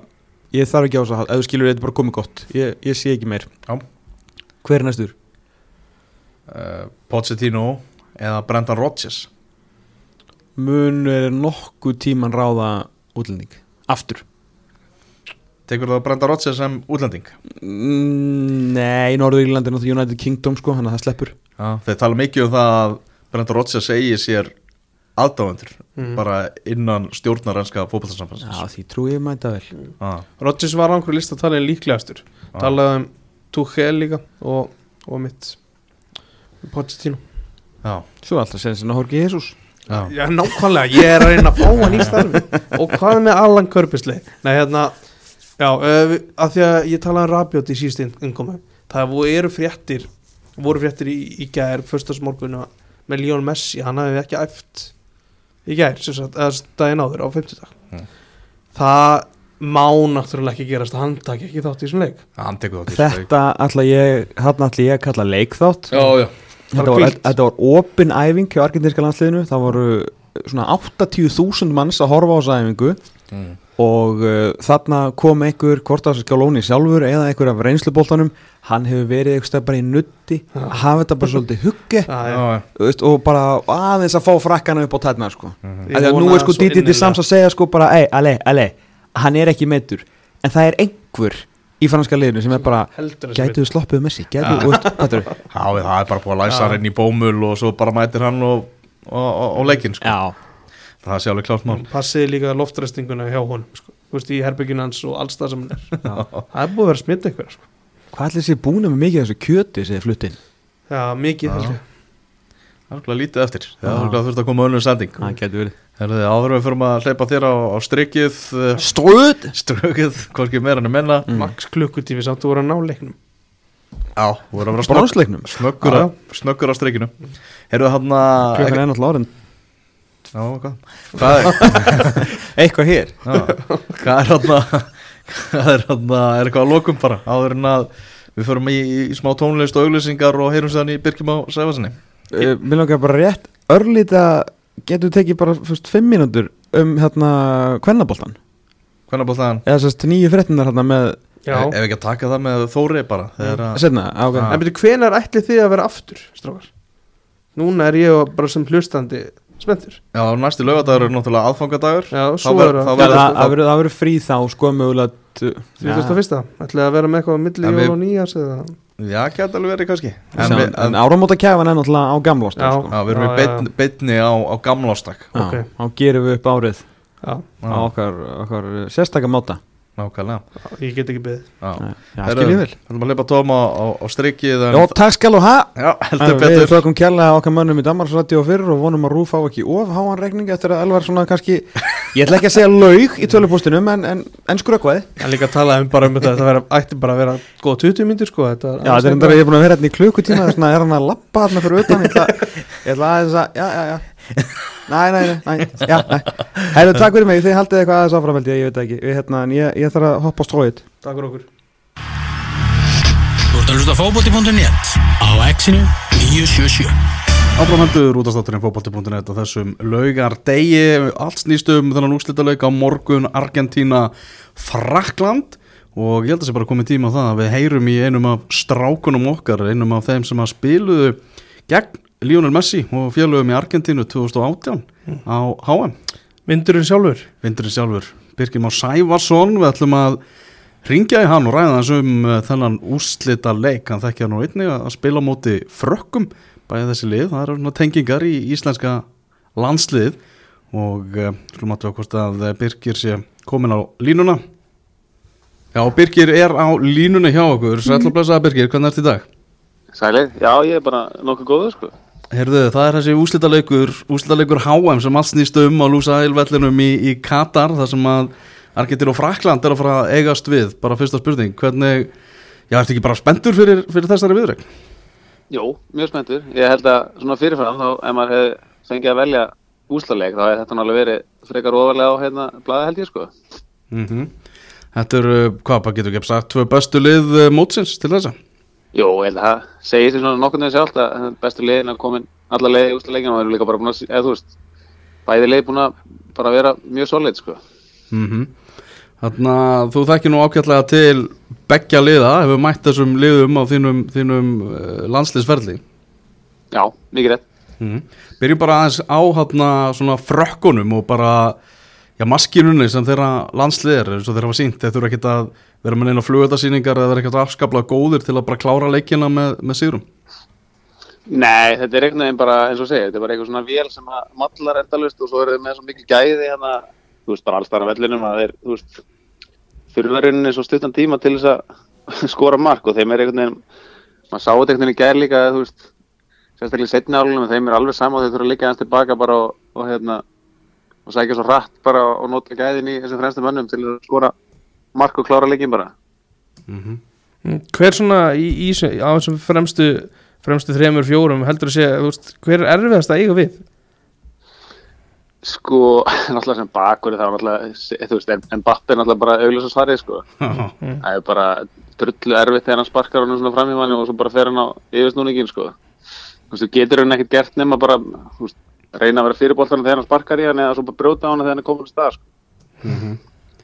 ég þarf ekki á þess að ef þú skilur þetta bara komið gott. Ég, ég sé ekki meir. Já. hver er næstur? uh, Pochettino eða Brendan Rodgers? Mun er nokkuð tíman ráða útlending? Aftur Tekur það Brendan Rodgers sem útlending? Mm, nei, Norður Írlandi er náttúrulega United Kingdom sko, hann að það sleppur. Já, þeir tala mikið um það að Brendan Rodgers eigi sér aðdáendur mm. bara innan stjórnarenska fótballtarsamfans já, því trú ég mæta vel. Ah, Rodgers var á einhverju lista talin líklegastur. Ah, talaði um Tuchel líka og, og mitt Pochettino. Já, svo alltaf segir sinna Horki Jesus. Já, Já, nákvæmlega, ég er að reyna að fá hann í starfi og hvað með Allan Körbisli Nei, hérna, já, uh, að því að ég talaði um Rabiot í síðust innkomu. Það voru, eru fréttir voru fréttir í, í gær, förstasmorgun með Lionel Messi, hann hafði ekki æft í gær, sem sagt, eða daginn áður á 50 dag Mm. það má náttúrulega ekki gerast að hann taki ekki þátt í þessum leik. Þetta ætla ég, hann ætla ég að kalla leikþátt. Já, já, þetta var, þetta var opin æfing hjá argentinska landsliðinu. Það voru svona 80.000 manns að horfa á þessa æfingu. Mm. Og uh, þarna kom einhver hvort að skjálóni sjálfur eða einhver af reynsluboltanum hann hefur verið eitthvað bara í nutti Já. að hafa þetta bara svolítið hugge veist, og bara aðeins að fá frakkana upp á tætna sko. Af því að nú er sko Didi innilega. Sams að segja sko bara ei, ale, ale, hann er ekki meittur en það er einhver í franska liðinu sem er bara heldur að gætu við sloppuð Messi, gætu Ja. er það er bara búið að læsa hann inn í bómul og svo bara mætir hann og, og, og, og leikinn sko. Já, Það sé alveg klárt mál. Passiði líka loftræstinguna hjá honum sko. Veist, í herbygginu hans og alls það sem hann er. [laughs] Já. það er búið að vera smitt eitthvað sko. Hvað ætli sé búin með mikið af þessu kjöti sem er fluttinn? já, mikið Það er alveg lítið eftir. Það er Já. alveg þurft að koma önnur sending. Það getur verið. Áður en við fyrir að hleypa þér á, á strikið eh, Ströð Strökið, hvorki meira en menna Mm. max klukkutífi samt þú voru að ná leiknum. Já, verður að vera snöggur, að, snöggur á strikinu. Herðu hann að Klukkan er náttúrulega orðin Já, hvað? Hvað [laughs] Eitthvað hér. Já, hvað er hann að Hvað er hann að, er eitthvað að lokum bara? Áður en að við förum í, í smá tónlist og auglýsingar og heyrum séðan í Birkjum á Sæfasinni uh, Mér langar bara rétt örlíta Getur tekið bara fyrst fimm mínútur um hérna kvennaboltan það Eða sérst nýju fréttinar hérna með já, Ef ekki að taka það með Þóri bara Þegar að Setna, á, ok. Já. en byrju hvenar ætli þið að vera aftur strákar? Núna er ég bara sem hlustandi spenntur. Já, næsti lögadagur er náttúrulega aðfangadagur. Já, svo er það. Það verður- það verður- frí þá sko mögulegt því fyrst og fyrsta. Ætli að vera með eitthvað á milli En við- jól og nýjars eða? Já, geta alveg verið kannski. En, En, áramóta kæfan er náttúrulega á gamlást Já. sko. já, við erum Já, í já, beinni, beinni á, á gamlástak Já, ok. Þá gerum við upp árið já, á okkar, okkar sérstaka máta Nákvæmlega. Ég get ekki beðið. Já, Já, Herru, skil ég vel. Við ætlum að leipa tóm á, á, á strikið Já, takk skal og ha. Já heldur Við betur þökkum kjærlega okkar mönnum í Danmarksrætti og fyrir og vonum að Rúf á ekki of háan reikning eftir að Elvar svona kannski ég ætla ekki að segja laug í tölupústinum en, en, en skrökkvaði en líka að tala um bara um þetta þetta vera, ætti bara að vera góð 20 myndir sko þetta Já, þetta er að ég er búin að vera hérna í klukkutíma er hann að ég ég ætla aðeins að, já, já, já Næ, næ, næ, næ, já, næ Hæru, takk fyrir mig, þið haldið eitthvað aðeins áfram ég, ég veit það ekki. Við, hérna, en ég, ég þarf að hoppa á stróið takk fyrir okkur. Þú ert að hlusta á fótbolti.net á exinu 977 Áframhendur útastátturinn fótbolti.net og þessum laugar degi allt snýst um þennan úrslitaleik á morgun Argentína Frakland. Og ég held að sé bara komið tíma á það að við heyrum í einum af strákunum okkar einum af þeim sem að spiluðu gegn Lionel Messi og félögum í Argentínu 2018 á HM vindurinn sjálfur? Vindurinn sjálfur, Birkir Már Sævarsson við ætlum að ringja í hann og ræða þess um uh, þennan úrslita leik hann þekkja nú einnig að spila móti frökkum. Bæði þessi lið, það eru svona tengingar í íslenska landslið og uh, slum að hvort að uh, Birkir sé komin á línuna. Já, Birkir er á línuna hjá okkur, sætla blessaða Birkir, hvernig ert í dag? Sælir, já ég er bara nokkuð góður sko Herðu, það er þessi úslitaleikur, úslitaleikur HM sem allt snýst um á Lúsa Eilvellinum í, í Katar, þar sem að Argentín og Frakland er að fara að eigast við, bara fyrsta spurning, hvernig, já, ertu ekki bara spenntur fyrir, fyrir þessari viðrögn? Jú, mjög spenntur. Ég held að svona fyrirfram þá ef maður hefði fengið að velja úslaleik þá hefði þetta náttúrulega verið frekar ofalega á hérna blaði held ég sko. Mm Þetta eru, hvað, bara getur ekki eh, held að það segir sér svona nokkurnu sjálft að bestu liðin að komin alla leið í úslaleikin og það eru líka bara búin að, eða þú veist, bæði leið búin að bara vera mjög solid sko. Mm Þannig að þú þekkir nú ákveðlega til beggja liða, hefur mætt þessum liðum á þínum, þínum uh, landsliðsferli. Já, mikið rétt. Mm. Byrjum bara aðeins á hérna svona frökkunum og bara já, maskinunni sem þeirra landslið er eins og þeirra var sínt, þeir þurfa ekki að vera með neina flugöldarsýningar eða vera ekkert afskaplega góðir til að bara klára leikina með, með sýrum Nei, þetta er einhvern veginn bara, eins og segja, þetta er bara eitthvað svona vél sem að mallar endalust og svo er það með svo mikil gæði hérna, þú veist, bara allstæðan vellinum að þeir, þú veist, þurfa rauninni svo stuttan tíma til þess að [laughs] skora mark og þeim er einhvern veginn, maður sá þetta einhvern veginn gær líka, þú veist, sérstaklega í setni álunum, þeim er alveg sama og þeir þurfa líka eins tilbaka bara og, og hérna, og sækja svo rætt bara og nota gæðin í þessum fremstu mönnum til að skora mark og klára leikin bara. mm Mm, Hver svona í, í, á þessum fremstu fremstu þremur, fjórum heldur að segja, veist, hver er erfiðast að eiga við? Sko, [laughs] náttúrulega sem bakur þá er náttúrulega, þú veist, en, en Bapp er náttúrulega bara augljósa svarið, sko. -hmm. [laughs] Það er bara drullu erfitt þegar hann sparkar hann svona fram í manni og svo bara fer hann á yfirsnúningin, sko. Þú veist, þú getur hann ekkert gert nema bara, þú veist, reyna að vera fyrirboltan þegar hann sparkar í hann eða svo bara brjóta á hann þegar hann er komin í stað, sko.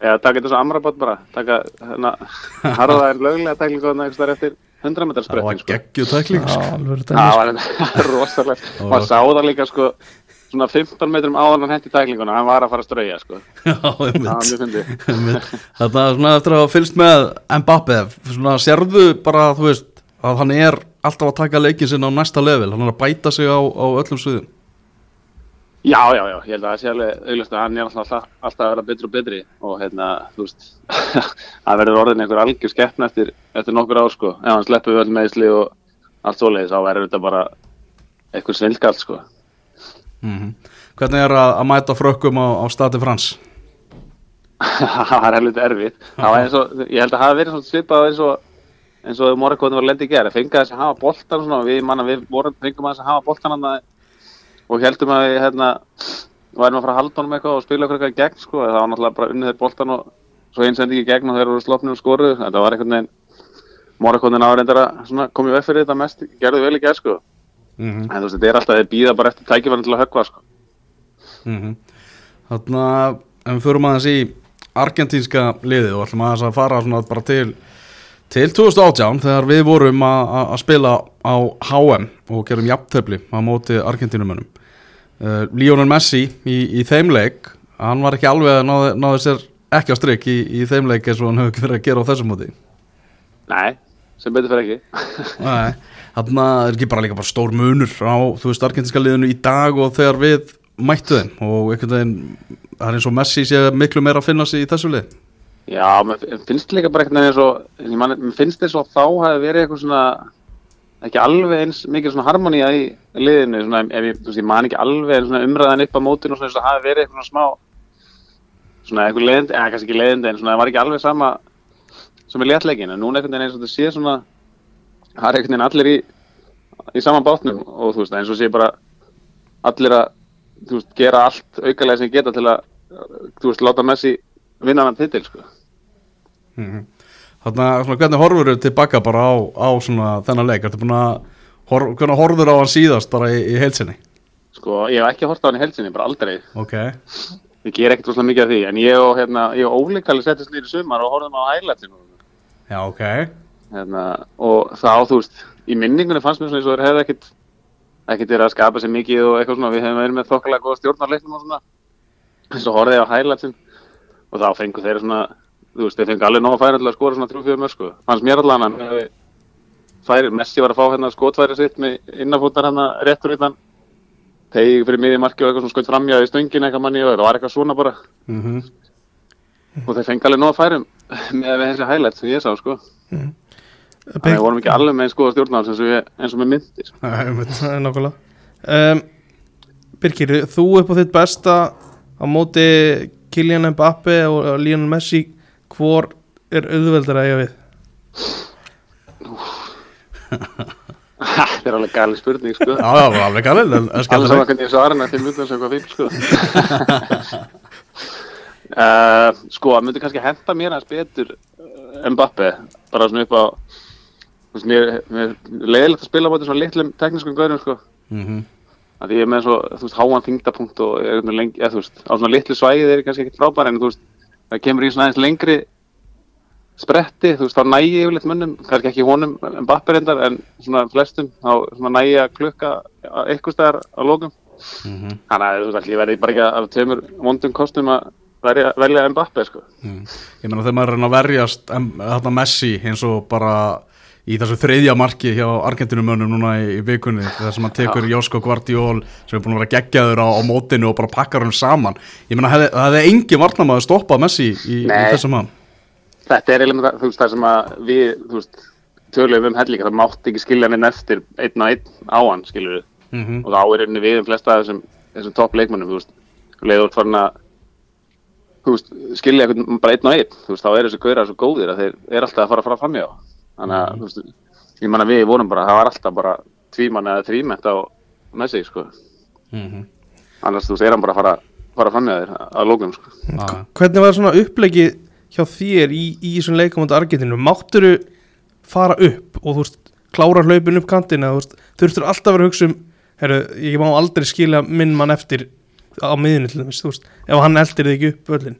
Eða taka þetta svo amrabat bara, taka hérna, [laughs] harða er löglega tæklingu hann eitthvað eftir 100 metrar Það var sko. geggju tækling sko. alveg [laughs] Það var rosalegt. var- Maður sá það líka, sko, svona 15 metrum áður en hann hendi tæklinguna, hann var að fara að strauja, sko. [laughs] Já. Þetta er svona eftir að hafa fylgst með Mbappe, svona sérðu bara þú veist að hann er alltaf að taka leikin sinna á næsta level, hann er að bæta sig á, á öllum sviðum Já, já, já, ég held að það sé alveg auðvitað að hann er alltaf, alltaf, að vera betri og betri og hérna, þú veist, [laughs] það verður orðin einhver algjör skeppn eftir, eftir nokkur ár, sko, ef hann sleppur öll meðsli og allt svoleiðis, þá verður þetta bara einhver svindkall, sko. mm Hvernig er að, að mæta frökkum á, á stati frans? [laughs] það er helviti erfitt. Það var eins og, ég held að það hafi verið svona svipað eins og, eins og morgakotni var lendi í gera, fengið þess að hafa boltan svona, við manna, við vorum, fengum að þess að hafa boltan hann og heldum að við, hérna, værum að fara að halda honum eitthvað og spila okkur eitthvað í gegn, sko, það var náttúrulega bara unnið þeir boltan og svo eins endi ekki í gegn og þeir voru slopnið og skoruð, þetta var einhvern veginn, morgakotni áreindar að komið veg fyrir þetta mest, gerðu vel í gegn, sko, Mm en þú veist, þetta er alltaf, þeir býða bara eftir tækifærin til að höggva, sko. Þannig að ef við förum aðeins í argentínska liðið og ætlum aðeins að fara svona bara til til 2018 þegar við vorum að spila á HM og gerum jafntöfli á móti argentínumönum uh, Lionel Messi í, í þeim leik hann var ekki alveg að náði, náði sér ekki á strik í, í þeim leik eins og hann hefur ekki verið að gera á þessum móti Nei, sem betur fyrir ekki. [laughs] Nei, þarna er ekki bara líka bara stór munur á, þú veist, argentinska liðinu í dag og þegar við mættu þeim og einhvern veginn, það er eins og Messi sé miklu meira að finna sig í þessu lið Já, mér finnst líka bara eitthvað eins og, mér finnst eins og þá hafi verið eitthvað svona, ekki alveg eins mikið svona harmonía í liðinu, svona, ef ég, ég man ekki alveg umræðan upp á mótinu og og hafi verið eitthvað smá, svona eitthvað leiðindi, eða kannski ekki leiðindi, en svona það var ekki alveg sama sem er léttleikin, en núna einhvern veginn eins og þetta sé svona, það er einhvern veginn allir í, í sama bátnum og þú veist, eins og sé bara allir að, þú veist, gera allt aukalega sem geta til að, þú veist, láta Messi vinna hann titil, sko. Þarna, svona, hvernig horfur þau tilbaka bara á, á svona þennan leik, ertu búin að hor, hvernig horfur á hann síðast bara í, í heilsinni Sko, ég hef ekki hort á hann í helsinni, bara aldrei. Ok, Ég ger ekkert rosalega mikið af því, en ég og, hérna, og ólíkali settist nýri sumar og horfðum á highlightsinu. já ok Hérna, og þá, þú veist, í minningunni fannst mér svona eins og þeir hefði ekkert, ekkert verið að skapa sér mikið og eitthvað svona, við hefum verið með þokkalega góða stjórnarleiknum og svona. Highlightsin og svona, þú veist, þeir fengu alveg nóg að færa til að skora svona 3-4 mörg, sko. Fannst mér allan hann færi, Messi var að fá hérna skotfæri sitt með innafútar hérna réttur innan tegi fyrir miði marki og eitthvað sem skoði framjá í stöngin eitthvað manni og það var eitthvað svona bara. Mm og þeir fengi alveg nóg að færum með þessi highlights sem ég sá sko. Þannig að við vorum ekki alveg með sko eins og við, eins og með myndir. Það [laughs] er nákvæmlega. Um, Birkir, þú upp á þitt besta á móti Kylian Mbappe og Lionel Messi hvor er auðveldar að eiga við? Þetta er alveg gali spurning sko Já, já, alveg en Alveg saman hvernig ég svara hennar til mjög hvað fíl sko uh, [laughs] Sko, það myndi kannski henda mér aðeins betur uh, Mbappe bara svona upp á mér, mér leiðilegt að spila á móti svona litlum teknískum gaurum sko Mhm. að því ég er með svo, þú veist, háan þingdapunkt og er einhvern veginn lengi, eða þú veist, á svona litlu svæði er ég kannski ekkert frábær en þú veist, það kemur í svona aðeins lengri spretti, þú veist, þá nægi ég yfirleitt mönnum, kannski ekki honum en bappir endar, en svona flestum þá svona nægi ég að klukka eitthvað stæðar á lókum Mhm. þannig að þú veist, allir verði bara ekki af tveimur vondum kostum að verja, velja Mbappe, sko. Ég meina þegar maður er að að verjast þarna Messi eins og bara í þessu þriðja marki hjá Argentinumönnum núna í, í vikunni þar sem hann tekur Jósko Guardiol sem er búin að vera geggjaður á, á mótinu og bara pakkar hann saman. Ég hefði, það hefði engin varnamaður stoppað Messi í, í þessum mann þetta er eiginlega þú veist, það sem að við, þú veist töluðum um hellinga, það mátti ekki skilja hann inn eftir einn og einn á hann, við mm -hmm. og þá er einnig við um flesta af þessum, þessum topp leikmönnum, þú veist, leiður út farin að þú veist, skilja eitthvað bara einn og einn, þú veist, þá er þessi gauðra svo góðir að þeir eru alltaf að fara að fara fram hjá þannig að, þú veist, ég manna við vorum bara, það var alltaf bara tvímann eða þrýmett á Messi, sko. Annars, þú veist, er hann bara að fara, fara fram hjá þeir að lókum, sko. Hvernig var svona upplegi hjá þér í, í þessum leikum á Argentinu? Mátturu fara upp og þú veist, klára hlaupin upp kantina, þú veist, þurftur alltaf að vera hugsa um herru, ég má aldrei skilja minn mann eftir á miðinu til dæmis, þú veist, ef hann eldir þig ekki upp völlin.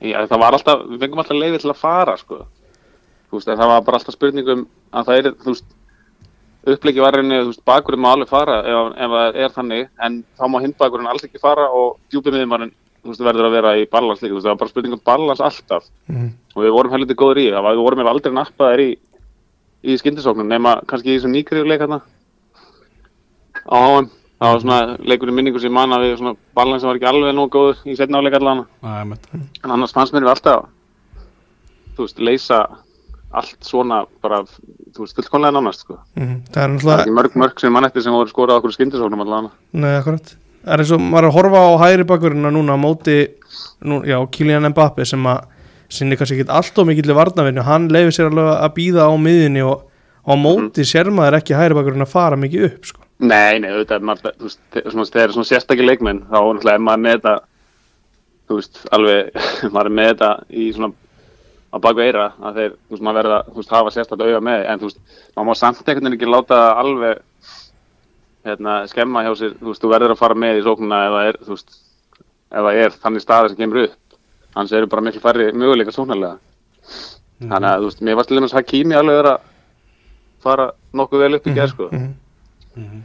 Já, það var alltaf, við fengum alltaf leiði til að fara, sko. Þú veist, það var bara alltaf spurningum að það er, þú veist, upplegi var reyni, þú veist, bakurinn má alveg fara ef, ef það er þannig, en þá má hindbakurinn alls ekki fara og djúpi miðjumarinn, þú veist, verður að vera í balans líka, þú veist, það var bara spurningum balans alltaf Mm. og við vorum heldur góður í, það við vorum ef aldrei nappaðir í, í skyndisóknum, nema kannski í þessum nýkriðu leik hérna á HM. Það var svona leikur í minningu sem manna við svona balans sem var ekki alveg nógu góður í setna áleik allan en annars fannst mér við alltaf þú veist, leysa allt svona bara, þú veist, fullkonlega nánast sko. Mm. Það er náttúrulega, mörg mörg sem mann eftir sem voru skorað okkur skyndisóknum allavega nei, akkurat. Það er eins og maður er að horfa á hægri bakurina núna á móti, nú, já, Kylian Mbappe sem að sinni kannski ekki allt of mikill varnavinnu, hann leifir sér alveg að býða á miðinni og, á móti sér maður ekki hægri bakurinn að fara mikið upp, sko. Nei, nei, auðvitað, er maður, þú veist, þegar svona sérstakir leikmenn, þá er maður með þetta, þú veist, alveg, [laughs] maður er með þetta í svona, á baku eira, að þeir, þú veist, maður verða, þú veist, hafa sérstaklega auga með, en þú veist, maður má samt einhvern veginn ekki láta alveg, hérna, skemma hjá sér, þú veist, þú verður að fara með í sóknuna ef það er, þú veist, ef það er þannig staði sem kemur upp, hans eru bara miklu færri möguleika sóknarlega. Þannig að, þú veist, mér varst dæmis Hakimi alveg að fara nokkuð vel upp í gerð, sko. Mhm.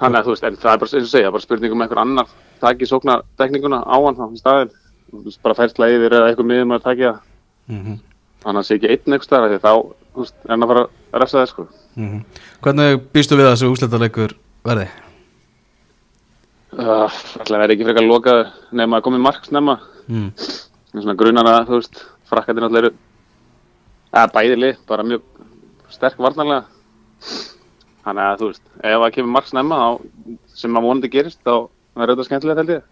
Þannig að þú veist, en það er bara eins og segja, bara spurning um einhver annar taki sóknar tekníkuna á hann þá í staðinn, þú veist, bara færsla yfir eða eitthvað miðum að taki það, mm þannig að það sé ekki einn einhver staðar því þá, þú veist, er hann að fara að refsa það sko. Hvernig býstu við að þessu úsletaleikur verði? Uh, Það verði ekki frekar lokaður nema að komið mark snemma, Mm. svona grunar að, þú veist, frakkatir náttúrulega eru, eða bæði lið, bara mjög sterk varnarlega, þannig að, þú veist, ef það kemur mark snemma þá, sem að vonandi gerist, þá verður þetta skemmtilegt held ég,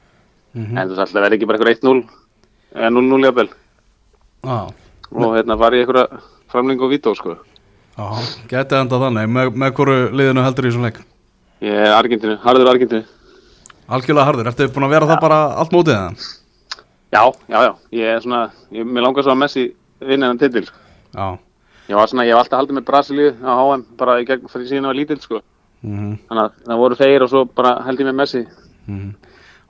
Mm en þú veist, það verði ekki bara eitthvað 1-0, eða 0-0 jafnvel. ah, og hérna var ég einhverja framlengu og vító sko. ah, Gæti enda þannig, með, með hverju liðinu heldur í þessum leik? Ég er Argentinu, harður Argentinu. Algjörlega harður, ertu búin að vera það bara allt mótið það? Já, já, já, ég er svona, ég, mér langar svo að Messi vinna þennan titil. Já Ég var svona, ég hef alltaf haldið með Brasilíu á HM bara í gegn fyrir síðan að lítill sko. mm Þannig að það voru þeir og svo bara held ég með Messi.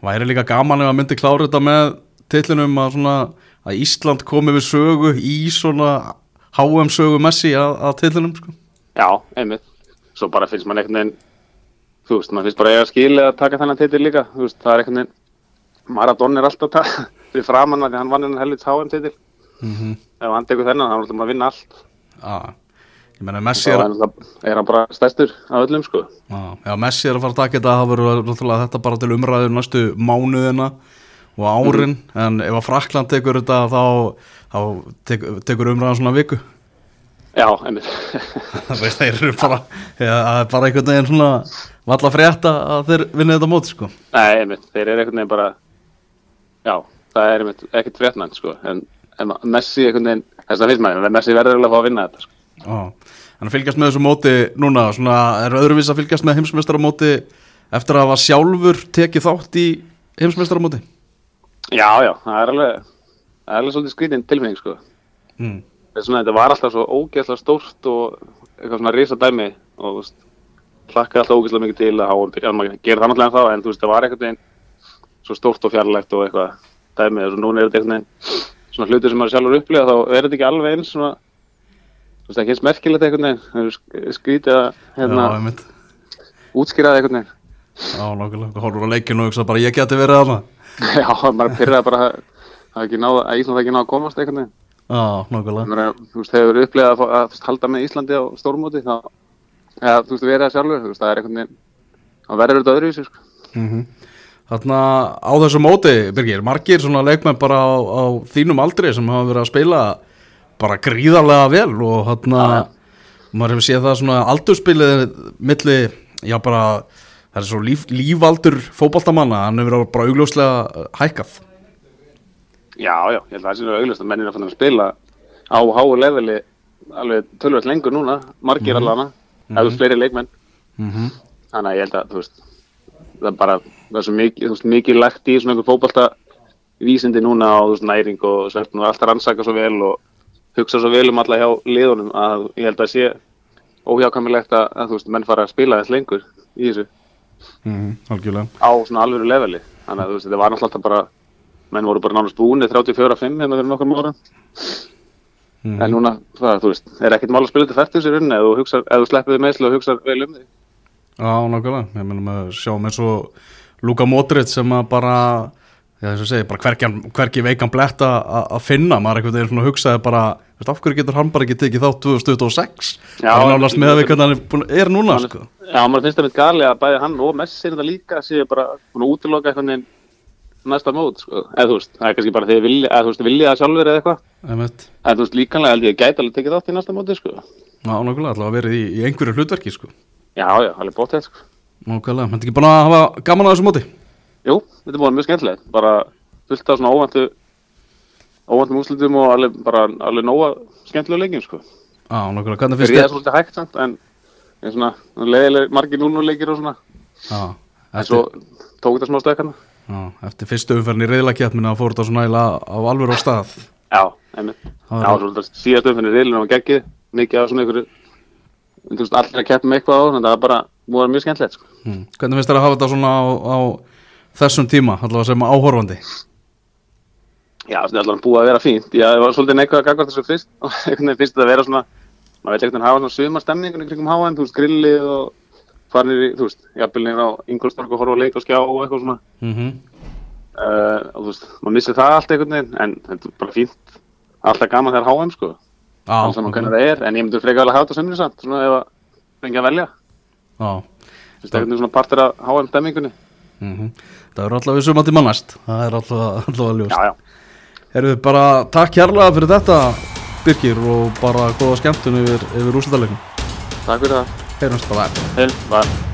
Væri líka gaman ef að myndi klára þetta með titlinum að, svona, að Ísland komi við sögu í svona HM sögu Messi að, að titlinum sko. Já, einmitt. Svo bara finnst veginn, þú veist, maður finnst bara eiga skilið að taka þennan titil líka. Þú veist, það er einhvern veginn, Maradona er alltaf að taka [laughs] fyrir framann að því hann vann hennan helvits HM titil. mm Ef hann tekur þennan, hann er alltaf að vinna allt. ah, Ég meina Messi er, er hann, er hann bara stærstur af öllum sko. ah, já, Messi er að fara að taka þetta það náttúrulega þetta bara til umræður næstu mánuðina og árin en ef að Frakland tekur þetta þá, þá tek, tekur umræðan svona viku Já, einmitt [laughs] Það eru bara, ja, það er bara einhvern veginn svona valla frétta að þeir vinna þetta mót, sko. Nei, einmitt, þeir eru einhvern veginn bara Já, það er einmitt ekkert fréttnænt sko. en, en Messi einhvern veginn þess að finnst maður, Messi verður eiginlega að fá að vinna þetta sko. En að fylgjast með þessu móti núna, svona, er öðruvís að fylgjast með heimsmeistaramóti eftir að hafa sjálfur tekið þátt í heimsmeistaramóti? Já, já, það er alveg það er alveg svolítið skrítin tilfinning sko. Mm. Svona, þetta var alltaf svo ógeðslega stórt og eitthvað svona hlakkaði alltaf ógeðslega mikið til að hafa byrjað maður gerir það náttúrulega þá en þú veist, það var einhvern veginn svo stórt og fjarlægt og eitthvað dæmi og svo núna er þetta einhvern veginn svona hlutir sem maður sjálfur upplifa þá er þetta ekki alveg eins svona þú veist, ekki eins merkilegt það er sk- skrítið að hérna, Já, einmitt. útskýra það einhvern veginn Já, nákvæmlega, horfur á leikinu og hugsa bara ég geti verið þarna. [laughs] Já, maður pyrraði bara að það ekki náða, að ekki að komast veginn Já, nákvæmlega. Þú veist, hefur upplegað að, að halda með Íslandi á stórmóti þá, eða þú veist, verið það sjálfur, þú veist, það er einhvern veginn, þá verður þetta öðruvísi, sko. Mm Þarna á þessu móti, Birgir, margir svona leikmenn bara á, á þínum aldri sem hafa verið að spila bara gríðarlega vel og þarna maður hefur séð það svona aldurspilið milli, já bara það er svo líf, lífaldur fótboltamanna, hann hefur bara augljóslega hækkað. Já, já, ég held að það nú auglust að mennin er fann að spila á háu leveli alveg tölvöld lengur núna, margir mm allavega, eða þú veist, fleiri leikmenn. Mm Þannig að ég held að, veist, það er bara, það er svo mikið, veist, mikið lagt í svona einhver fótbolta vísindi núna þú veist, næring og svefn og alltaf rannsaka svo vel og hugsa svo vel um alla hjá liðunum að ég held að sé óhjákamilegt að, að, menn fara að spila þess lengur í þessu -hmm, algjörlega. á svona alvöru leveli. Þannig að, þetta var náttúrulega bara, menn voru bara nánast búinir 34-5 hérna fyrir nokkur ára. Mm En núna, það, þú veist, er ekkert mál að spila til færtus í rauninni ef þú, þú sleppið meðslu og hugsar vel um þig. Já, nákvæmlega, ég meðlum að sjáum eins og Luka Modric sem að bara já, þess að segja, bara hverki, hverki veikan bletta að að finna, maður einhvern veginn svona hugsaði bara, veist, af hverju getur hann bara ekki tekið þátt 2026, Já, það er nálast með að við hvernig hann er, er núna, sko. Já, maður finnst það mitt gali að bæði hann og Messi er þetta líka séu bara að útiloka eitthvað næsta mót, sko. Eða þú veist, það er kannski bara þegar vilja, vilja það sjálfur eða eitthvað. En þú veist, líkanlega held ég að gæti alveg tekið þátt í næsta móti, sko. Já, nákvæmlega, alltaf að verið í, í einhverju hlutverki, sko Já, já, alveg bóttið, sko. Nákvæmlega, þetta ekki bara að hafa gaman að þessu móti Jú, þetta er búin mjög skemmtilegt. Bara fullt af svona óvæntu, óvæntum úslitum og alveg, bara alveg nóga skemmtilega leikjum, sko. Já, nákvæmlega, hvernig finnst ég er þér? svolítið hægt samt, en en svona, leiðileg, margir 0-0 leikir og svona. Já, En eftir, svo tók þetta. Já, eftir fyrstu umferðin í reyðlakjapminu að fór þetta svona eiginlega á alveg á stað Já, einmitt. Það var- síðast umfinnir reilinu og geggið, mikið af svona að keppa með eitthvað á, að það var bara, vera mjög skemmtilegt, sko. Hmm. Hvernig finnst þér að hafa þetta svona á, á þessum tíma, allavega sem áhorfandi? Já, þetta er allavega búið að vera fínt. Já, það var svolítið neikvæð að gagva þessu fyrst, og [laughs] einhvern veginn finnst þetta að vera svona, maður veit ekkert að hafa svona suma farinir í, þú veist, jafnvel niður á og horfa á leik og skjá og eitthvað svona. Mm -hmm. Uh, og þú veist, maður missir það allt einhvern veginn, en þetta er bara fínt, alltaf gaman þegar háan, sko. Alls saman hvernig það er, en ég myndi frekar alveg hafa þetta sömurinn samt, svona ef að fengi að velja. Já, Þú veist, einhvern veginn svona partur af háan stemmingunni. mm það er allavega suma tíma næst, það er allavega, allavega ljós. Já, já. Herðu, bara takk kærlega fyrir þetta, Birgir, og bara góða skemmtun yfir, yfir úrslutaleikum. Takk fyrir það. Heyrumst það. Heil, var.